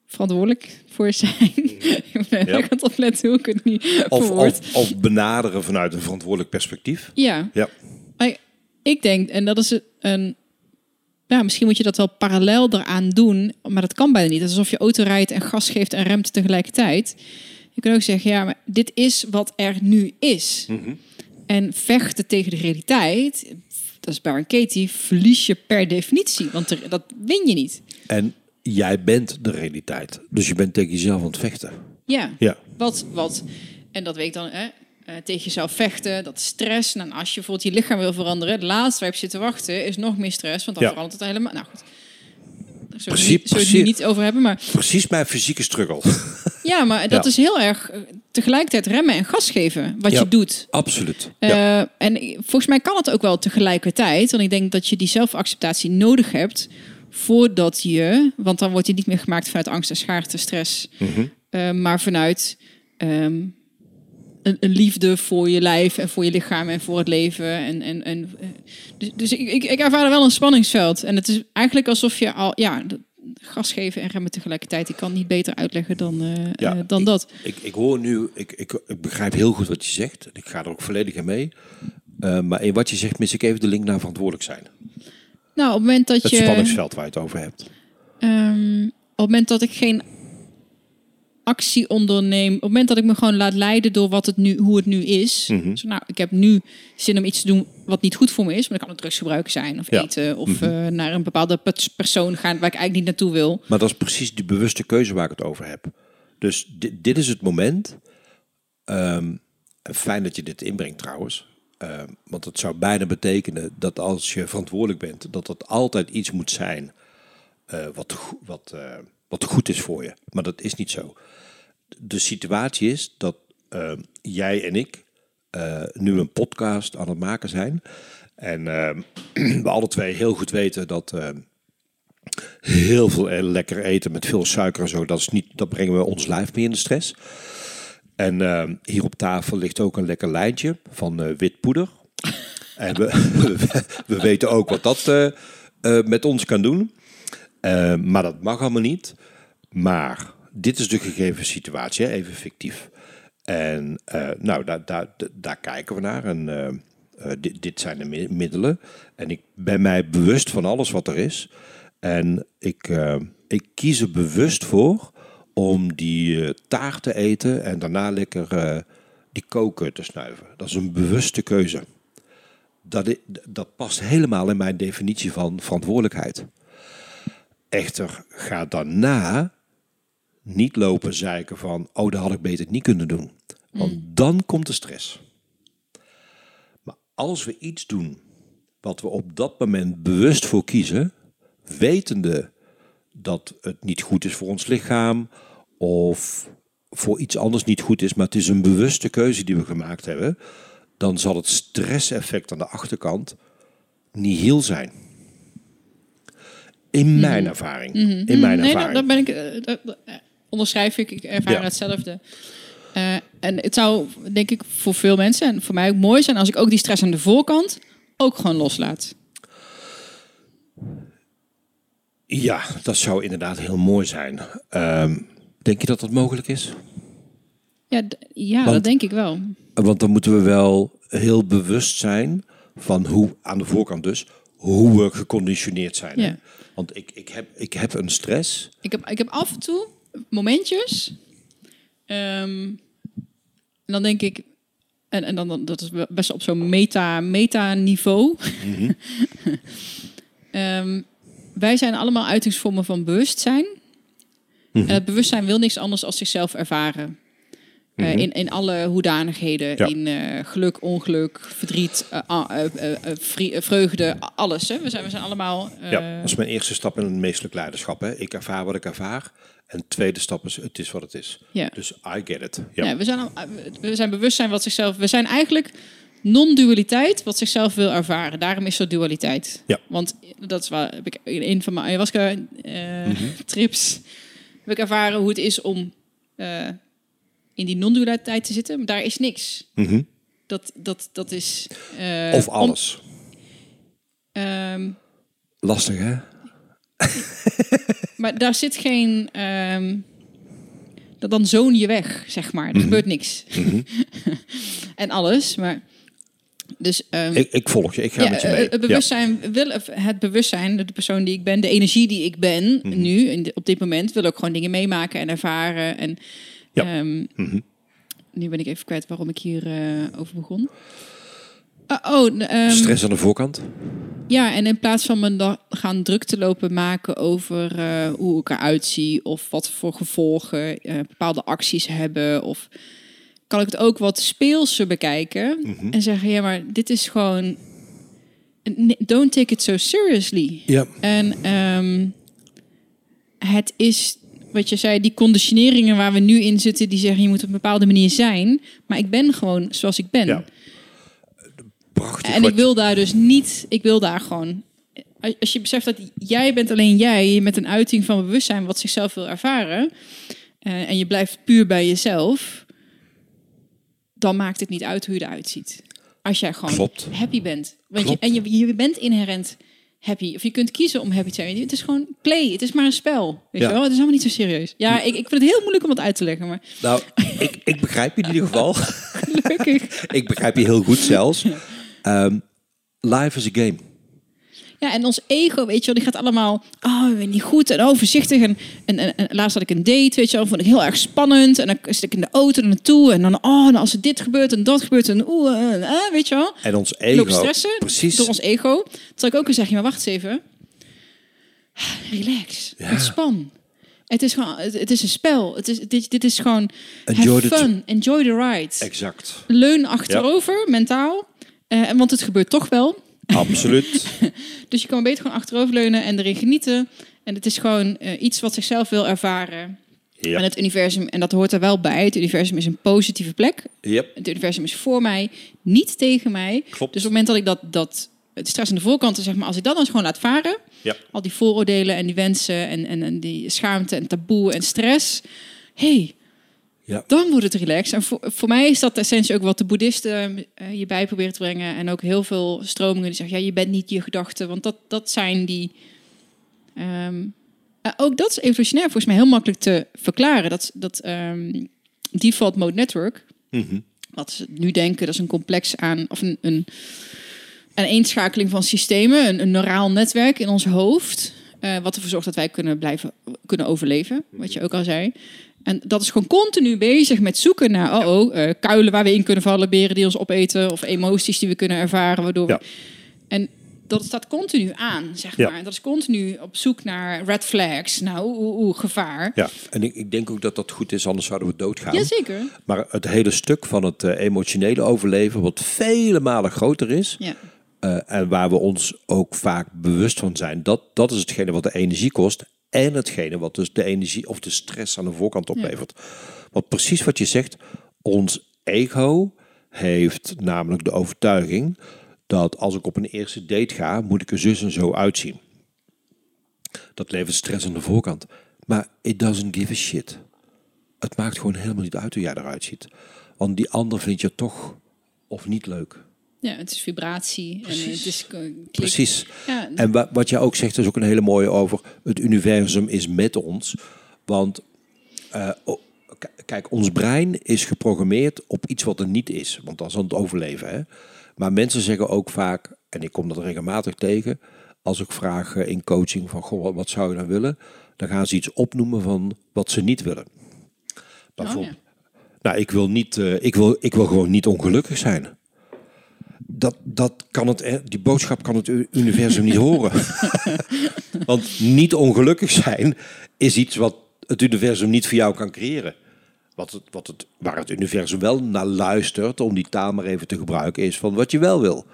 verantwoordelijk voor zijn. ik ben Ja. aan het opletten hoe ik het nu Of, of, of benaderen vanuit een verantwoordelijk perspectief. Ja, Ja. ik denk, en dat is een. Ja, misschien moet je dat wel parallel eraan doen, maar dat kan bijna niet. Het is alsof je auto rijdt en gas geeft en remt tegelijkertijd. Je kunt ook zeggen, ja, maar dit is wat er nu is. En vechten tegen de realiteit, dat is Baron Katie, verlies je per definitie, want er, dat win je niet. En jij bent de realiteit. Dus je bent tegen jezelf aan het vechten. Ja, Ja. wat, wat, en dat weet ik dan, hè, eh, tegen jezelf vechten, dat stress. En als je bijvoorbeeld je lichaam wil veranderen, het laatste waar je zit te wachten is nog meer stress, want dan Ja. verandert het helemaal. Nou goed, daar zullen Precies- het niet- we het niet over hebben, maar Precies mijn fysieke struggle. ja, maar dat Ja. is heel erg eh, tegelijkertijd remmen en gas geven wat Ja. je doet. Absoluut. Ja. Eh, en volgens mij kan het ook wel tegelijkertijd. Want ik denk dat je die zelfacceptatie nodig hebt voordat je, want dan wordt die niet meer gemaakt vanuit angst en schaarste, stress, Mhm. maar vanuit ehm, een, een liefde voor je lijf en voor je lichaam en voor het leven. En, en, en, eh, dus dus ik, ik, ik ervaar er wel een spanningsveld. En het is eigenlijk alsof je al, ja, gas geven en remmen tegelijkertijd. Ik kan niet beter uitleggen dan, eh, Ja, eh, dan ik- dat. Ik, ik hoor nu, ik, ik, ik begrijp heel goed wat je zegt. Ik ga er ook volledig in mee. Maar in wat je zegt mis ik even de link naar verantwoordelijk zijn. Nou, op het moment dat Het je. spanningsveld waar je het over hebt. Ehm, op het moment dat ik geen actie onderneem, op het moment dat ik me gewoon laat leiden door wat het nu, hoe het nu is. Mhm. Zo, nou, ik heb nu zin om iets te doen wat niet goed voor me is, maar dan kan het drugsgebruik zijn of Ja. eten of eh, naar een bepaalde pers- persoon gaan waar ik eigenlijk niet naartoe wil. Maar dat is precies die bewuste keuze waar ik het over heb. Dus dit, dit is het moment. En fijn dat je dit inbrengt trouwens. Ehm, want het zou bijna betekenen dat als je verantwoordelijk bent, dat dat altijd iets moet zijn eh, wat, wat, eh, wat goed is voor je. Maar dat is niet zo. De situatie is dat ehm, jij en ik eh, nu een podcast aan het maken zijn. En ehm, we alle twee heel goed weten dat heel veel eh, lekker eten met veel suiker en zo, dat, is niet, dat brengen we ons lijf mee in de stress. En hier op tafel ligt ook een lekker lijntje van eh, wit poeder. en we, we weten ook wat dat eh, eh, met ons kan doen. Eh, maar dat mag allemaal niet. Maar dit is de gegeven situatie, even fictief. En eh, nou, daar, daar, daar kijken we naar. En eh, eh, dit, dit zijn de mi- middelen. En ik ben mij bewust van alles wat er is. En ik, eh, ik kies er bewust voor om die taart te eten en daarna lekker die koken te snuiven. Dat is een bewuste keuze. Dat, dat past helemaal in mijn definitie van verantwoordelijkheid. Echter, ga daarna niet lopen zeiken van, oh, dat had ik beter niet kunnen doen. Want dan komt de stress. Maar als we iets doen wat we op dat moment bewust voor kiezen, wetende dat het niet goed is voor ons lichaam of voor iets anders niet goed is, maar het is een bewuste keuze die we gemaakt hebben, dan zal het stresseffect aan de achterkant niet heel zijn. In mijn ervaring. In mijn nee, ervaring. dat, dat ben ik, eh, eh, onderschrijf ik. Ik ervaar Ja. hetzelfde. Eh, en het zou, denk ik, voor veel mensen en voor mij ook mooi zijn als ik ook die stress aan de voorkant ook gewoon loslaat. Ja, dat zou inderdaad heel mooi zijn. Ehm, denk je dat dat mogelijk is? Ja, ja Want- dat denk ik wel. Want dan moeten we wel heel bewust zijn van hoe, aan de voorkant dus, hoe we geconditioneerd zijn. Ja. Want ik, ik, heb, ik heb een stress. Ik heb, ik heb af en toe momentjes. ehm, en dan denk ik. En, en dan, dan dat is best op zo'n meta, meta-niveau. Ehm, wij zijn allemaal uitingsvormen van bewustzijn. En het bewustzijn wil niks anders dan zichzelf ervaren. Eh, in, in alle hoedanigheden. Ja. In eh, geluk, ongeluk, verdriet, eh, vreugde, alles. Hè? We, zijn, we zijn allemaal... ja, dat is mijn eerste stap in het meestelijk leiderschap. Hè. Ik ervaar wat ik ervaar. En tweede stap is, het is wat het is. Ja. Dus I get it. Ja. Ja, we, zijn al, we zijn bewustzijn wat zichzelf. We zijn eigenlijk non-dualiteit wat zichzelf wil ervaren. Daarom is er dualiteit. Ja. Want dat is waar heb ik in een van mijn ayahuasca eh, trips heb ik ervaren hoe het is om eh, in die non-dualiteit te zitten. Maar daar is niks. Mhm. Dat, dat, dat is. eh, Of alles. ehm, Lastig, hè? maar daar zit geen. ehm, dat dan zoon je weg, zeg maar. Er gebeurt niks. en alles, maar. Dus ehm, Ik, ik volg je. Ik ga ja, met je eh, mee. Het bewustzijn, wil, het bewustzijn, de persoon die ik ben, de energie die ik ben Mhm. nu, in de- op dit moment, wil ook gewoon dingen meemaken en ervaren. En Ja. ehm, Mhm. nu ben ik even kwijt waarom ik hier eh, over begon. Ah, oh, ehm, Stress aan de voorkant. ja, en in plaats van me dan gaan druk te lopen maken over eh, hoe ik eruit zie of wat voor gevolgen eh, bepaalde acties hebben, of kan ik het ook wat speelser bekijken Mhm. en zeggen: ja, maar dit is gewoon. Don't take it so seriously. Ja. En ehm, het is wat je zei, die conditioneringen waar we nu in zitten, die zeggen je moet op een bepaalde manier zijn, maar ik ben gewoon zoals ik ben. ja. Prachtig. En wat ik wil daar dus niet, ik wil daar gewoon. Als je beseft dat jij bent alleen jij, met een uiting van bewustzijn wat zichzelf wil ervaren, eh, en je blijft puur bij jezelf, dan maakt het niet uit hoe je eruit ziet. Als jij gewoon Klopt. happy bent. Want je, en je, je bent inherent happy. Of je kunt kiezen om happy te zijn. Het is gewoon play. Het is maar een spel. Weet Ja. je wel? Het is allemaal niet zo serieus. Ja, ik, ik vind het heel moeilijk om het uit te leggen, maar Nou, ik, ik begrijp je in ieder geval. gelukkig. ik begrijp je heel goed zelfs. Ehm, life is a game. Ja, en ons ego, weet je wel, die gaat allemaal, oh, ik ben niet goed en overzichtig. En, en, en, en laatst had ik een date, weet je wel, vond ik heel erg spannend. En dan zit ik in de auto naartoe en dan, oh, en als er dit gebeurt en dat gebeurt en oeh, eh, eh, weet je wel. En ons loop ego. stressen Precies. door ons ego. Zal ik ook eens zeggen, maar wacht eens even. Relax, Ja. ontspan. Het is gewoon, het, is een spel. Het is, dit, dit is gewoon, Enjoy have the fun, enjoy the ride. Exact. Leun achterover, mentaal. Eh, want het gebeurt toch wel. Absoluut. Dus je kan beter gewoon achteroverleunen en erin genieten. En het is gewoon eh, iets wat zichzelf wil ervaren. Ja. En het universum, en dat hoort er wel bij. Het universum is een positieve plek. Yep. Het universum is voor mij, niet tegen mij. Klopt. Dus op het moment dat ik dat, dat het stress aan de voorkant, zeg maar, als ik dat dan gewoon laat varen, Ja. al die vooroordelen en die wensen en, en, en die schaamte en taboe en stress, hey, Ja. dan wordt het relaxed. En voor, voor mij is dat de essentie ook wat de boeddhisten eh, je bij proberen te brengen. En ook heel veel stromingen die zeggen, ja, je bent niet je gedachten. Want dat, dat zijn die... ehm, eh, ook dat is evolutionair volgens mij heel makkelijk te verklaren. Dat, dat ehm, default mode network, Mhm. wat ze nu denken, dat is een complex aan... Of een, een, een eenschakeling van systemen, een, een neuraal netwerk in ons hoofd. eh, wat ervoor zorgt dat wij kunnen blijven kunnen overleven, wat je ook al zei. En dat is gewoon continu bezig met zoeken naar oh, oh eh, kuilen waar we in kunnen vallen, beren die ons opeten, of emoties die we kunnen ervaren, waardoor we-. En dat staat continu aan, zeg Ja. maar. Dat is continu op zoek naar red flags, nou, oeh, gevaar. Ja, en ik, ik denk ook dat dat goed is, anders zouden we doodgaan. Jazeker. Maar het hele stuk van het eh, emotionele overleven, wat vele malen groter is, Ja. eh, en waar we ons ook vaak bewust van zijn, dat, dat is hetgene wat de energie kost. En hetgene wat dus de energie of de stress aan de voorkant oplevert. Want precies wat je zegt, ons ego heeft namelijk de overtuiging dat als ik op een eerste date ga, moet ik er zus en zo uitzien. Dat levert stress aan de voorkant. Maar it doesn't give a shit. Het maakt gewoon helemaal niet uit hoe jij eruit ziet. Want die ander vindt je toch of niet leuk. Ja, het is vibratie. En het is klik. Precies. Ja, En wa- wat jij ook zegt is ook een hele mooie over het universum is met ons. Want eh, kijk, ons brein is geprogrammeerd op iets wat er niet is. Want dat is aan het overleven. Hè? Maar mensen zeggen ook vaak, en ik kom dat regelmatig tegen, als ik vraag eh, in coaching van goh, wat- zou je dan willen? Dan gaan ze iets opnoemen van wat ze niet willen. Bijvoorbeeld, nou, ik wil, niet, eh, ik, wil, ik wil gewoon niet ongelukkig zijn. Dat, dat kan het, die boodschap kan het universum niet horen. Want niet ongelukkig zijn is iets wat het universum niet voor jou kan creëren. Wat het, wat het, waar het universum wel naar luistert, om die taal maar even te gebruiken, is van wat je wel wil.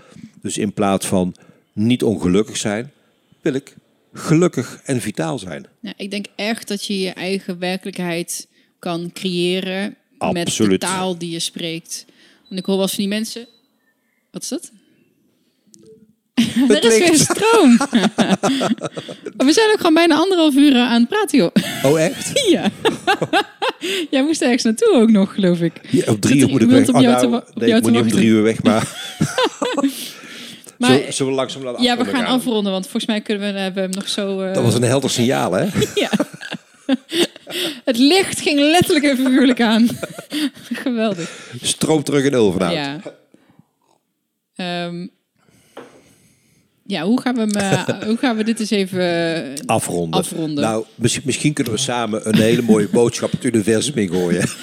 Dus in plaats van niet ongelukkig zijn, wil ik gelukkig en vitaal zijn. Ja, ik denk echt dat je je eigen werkelijkheid kan creëren met de taal die je spreekt. Want ik hoor wel eens van die mensen. Wat is dat? Het er is weer stroom. We zijn ook gewoon bijna anderhalf uur eh, aan het praten, joh. Oh, echt? ja. Jij moest ergens naartoe ook nog, geloof ik. Ja, op drie uur moet ik weg. op jou te wa- op nee, ik moet niet om drie uur weg, maar... Maar zullen, zullen we langzaam de ja, we gaan afronden, want volgens mij kunnen we, hebben we hem nog zo... eh, Dat was een helder signaal, hè? Ja. Het licht ging letterlijk en figuurlijk aan. Geweldig. Stroom terug in Ulvenhout. Ja. Ehm, ja, hoe gaan, we hem, eh, hoe gaan we dit eens even... eh, Afronden. Afronden. Nou, misschien, misschien kunnen we samen een hele mooie boodschap het universum ingooien.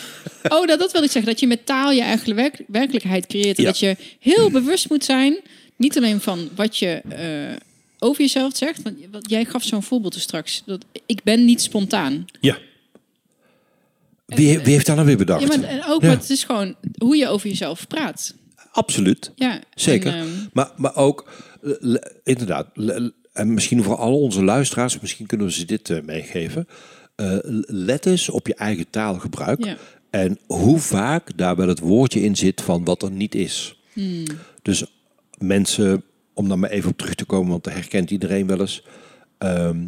Oh, dat, dat wil ik zeggen. Dat je met taal je eigen werk- werkelijkheid creëert. En Ja. dat je heel bewust moet zijn. Niet alleen van wat je eh, over jezelf zegt. Want wat- jij gaf zo'n voorbeeld er straks. Dat, ik ben niet spontaan. Ja. Wie, wie heeft dat nou weer bedacht? Ja, maar en ook, Ja. het is gewoon hoe je over jezelf praat. Absoluut. Ja, Zeker. en, ehm, maar, maar ook, eh, inderdaad, en misschien voor al onze luisteraars, misschien kunnen we ze dit eh, meegeven. Eh, let eens op je eigen taalgebruik. Ja. En hoe vaak daar wel het woordje in zit van wat er niet is. Hmm. Dus mensen, om daar maar even op terug te komen, want dat herkent iedereen wel eens. Ehm,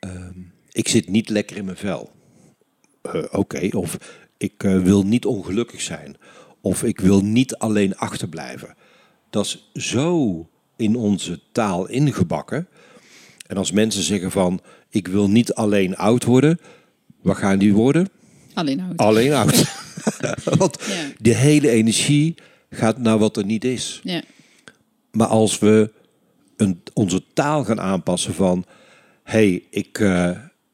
ehm, ik zit niet lekker in mijn vel. Eh, Oké, of ik wil niet ongelukkig zijn. Of ik wil niet alleen achterblijven. Dat is zo in onze taal ingebakken. En als mensen zeggen van, ik wil niet alleen oud worden. Wat gaan die worden? alleen oud. Alleen oud. Want Ja. de hele energie gaat naar wat er niet is. Ja. Maar als we een, onze taal gaan aanpassen van... hey, ik, eh,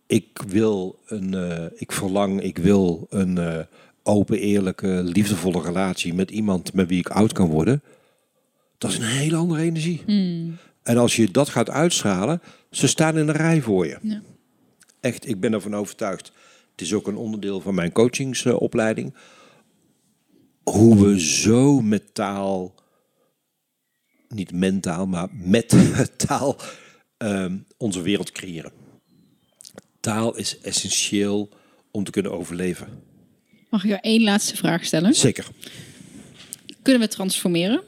ik wil een... eh, ik verlang, ik wil een eh, open, eerlijke, liefdevolle relatie... met iemand met wie ik oud kan worden. Dat is een hele andere energie. En als je dat gaat uitstralen... ze staan in een rij voor je. Ja. Echt, ik ben ervan overtuigd. Het is ook een onderdeel van mijn coachingsopleiding. Hoe we zo met taal, niet mentaal, maar met taal ehm, onze wereld creëren. Taal is essentieel om te kunnen overleven. Mag ik jou één laatste vraag stellen? Zeker. Kunnen we transformeren?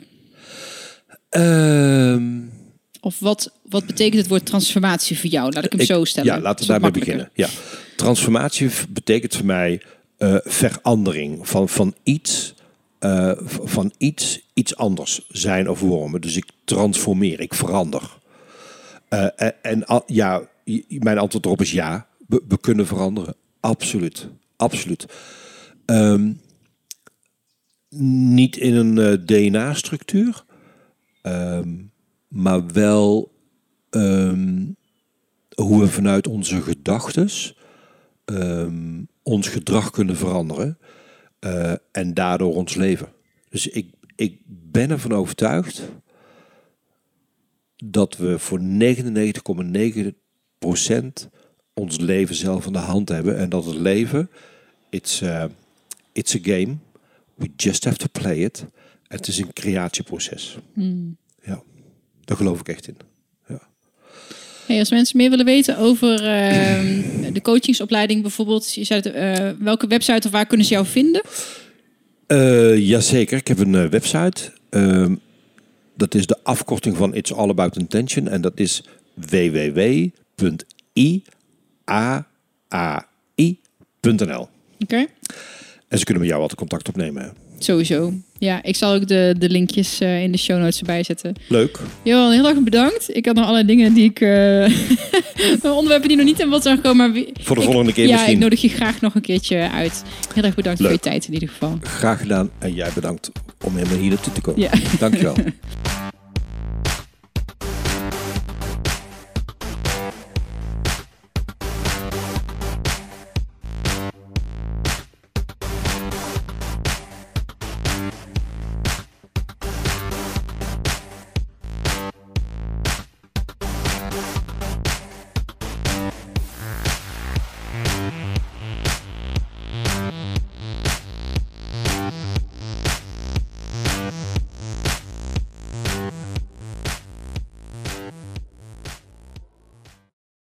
Ehm, Of wat, wat betekent het woord transformatie voor jou? Laat ik hem ik- zo stellen. Ja, laten we daarmee beginnen. Ja. Transformatie betekent voor mij eh, verandering van, van iets. eh, van iets, iets anders zijn of worden. Dus ik transformeer, ik verander. Eh, en en al- ja, mijn antwoord erop is ja. We, we kunnen veranderen. Absoluut. Absoluut. Ehm, niet in een eh, DNA-structuur. ehm, maar wel ehm, hoe we vanuit onze gedachtes ehm, ons gedrag kunnen veranderen eh, en daardoor ons leven. Dus ik, ik ben ervan overtuigd dat we voor 99,9% ons leven zelf in de hand hebben. En dat het leven, it's, eh, it's a game. We just have to play it. Het is een creatieproces. Ja, daar geloof ik echt in. Ja. Hey, als mensen meer willen weten over ehm, de coachingsopleiding bijvoorbeeld, je zei het, eh, welke website of waar kunnen ze jou vinden? Eh, jazeker, ik heb een eh, website. Ehm, dat is de afkorting van It's All About Intention. En dat is www.iai.nl. Oké. En ze kunnen met jou altijd contact opnemen. Sowieso. Ja, ik zal ook de, de linkjes eh, in de show notes erbij zetten. Leuk. Johan, heel erg bedankt. Ik had nog allerlei dingen die ik... eh, onderwerpen die nog niet in bod zijn gekomen. Maar wie- Voor de ik- volgende keer ja, misschien. ik nodig je graag nog een keertje uit. Heel erg bedankt voor je tijd in ieder geval. Graag gedaan. En jij bedankt om helemaal hier naartoe te komen. Ja. Dankjewel.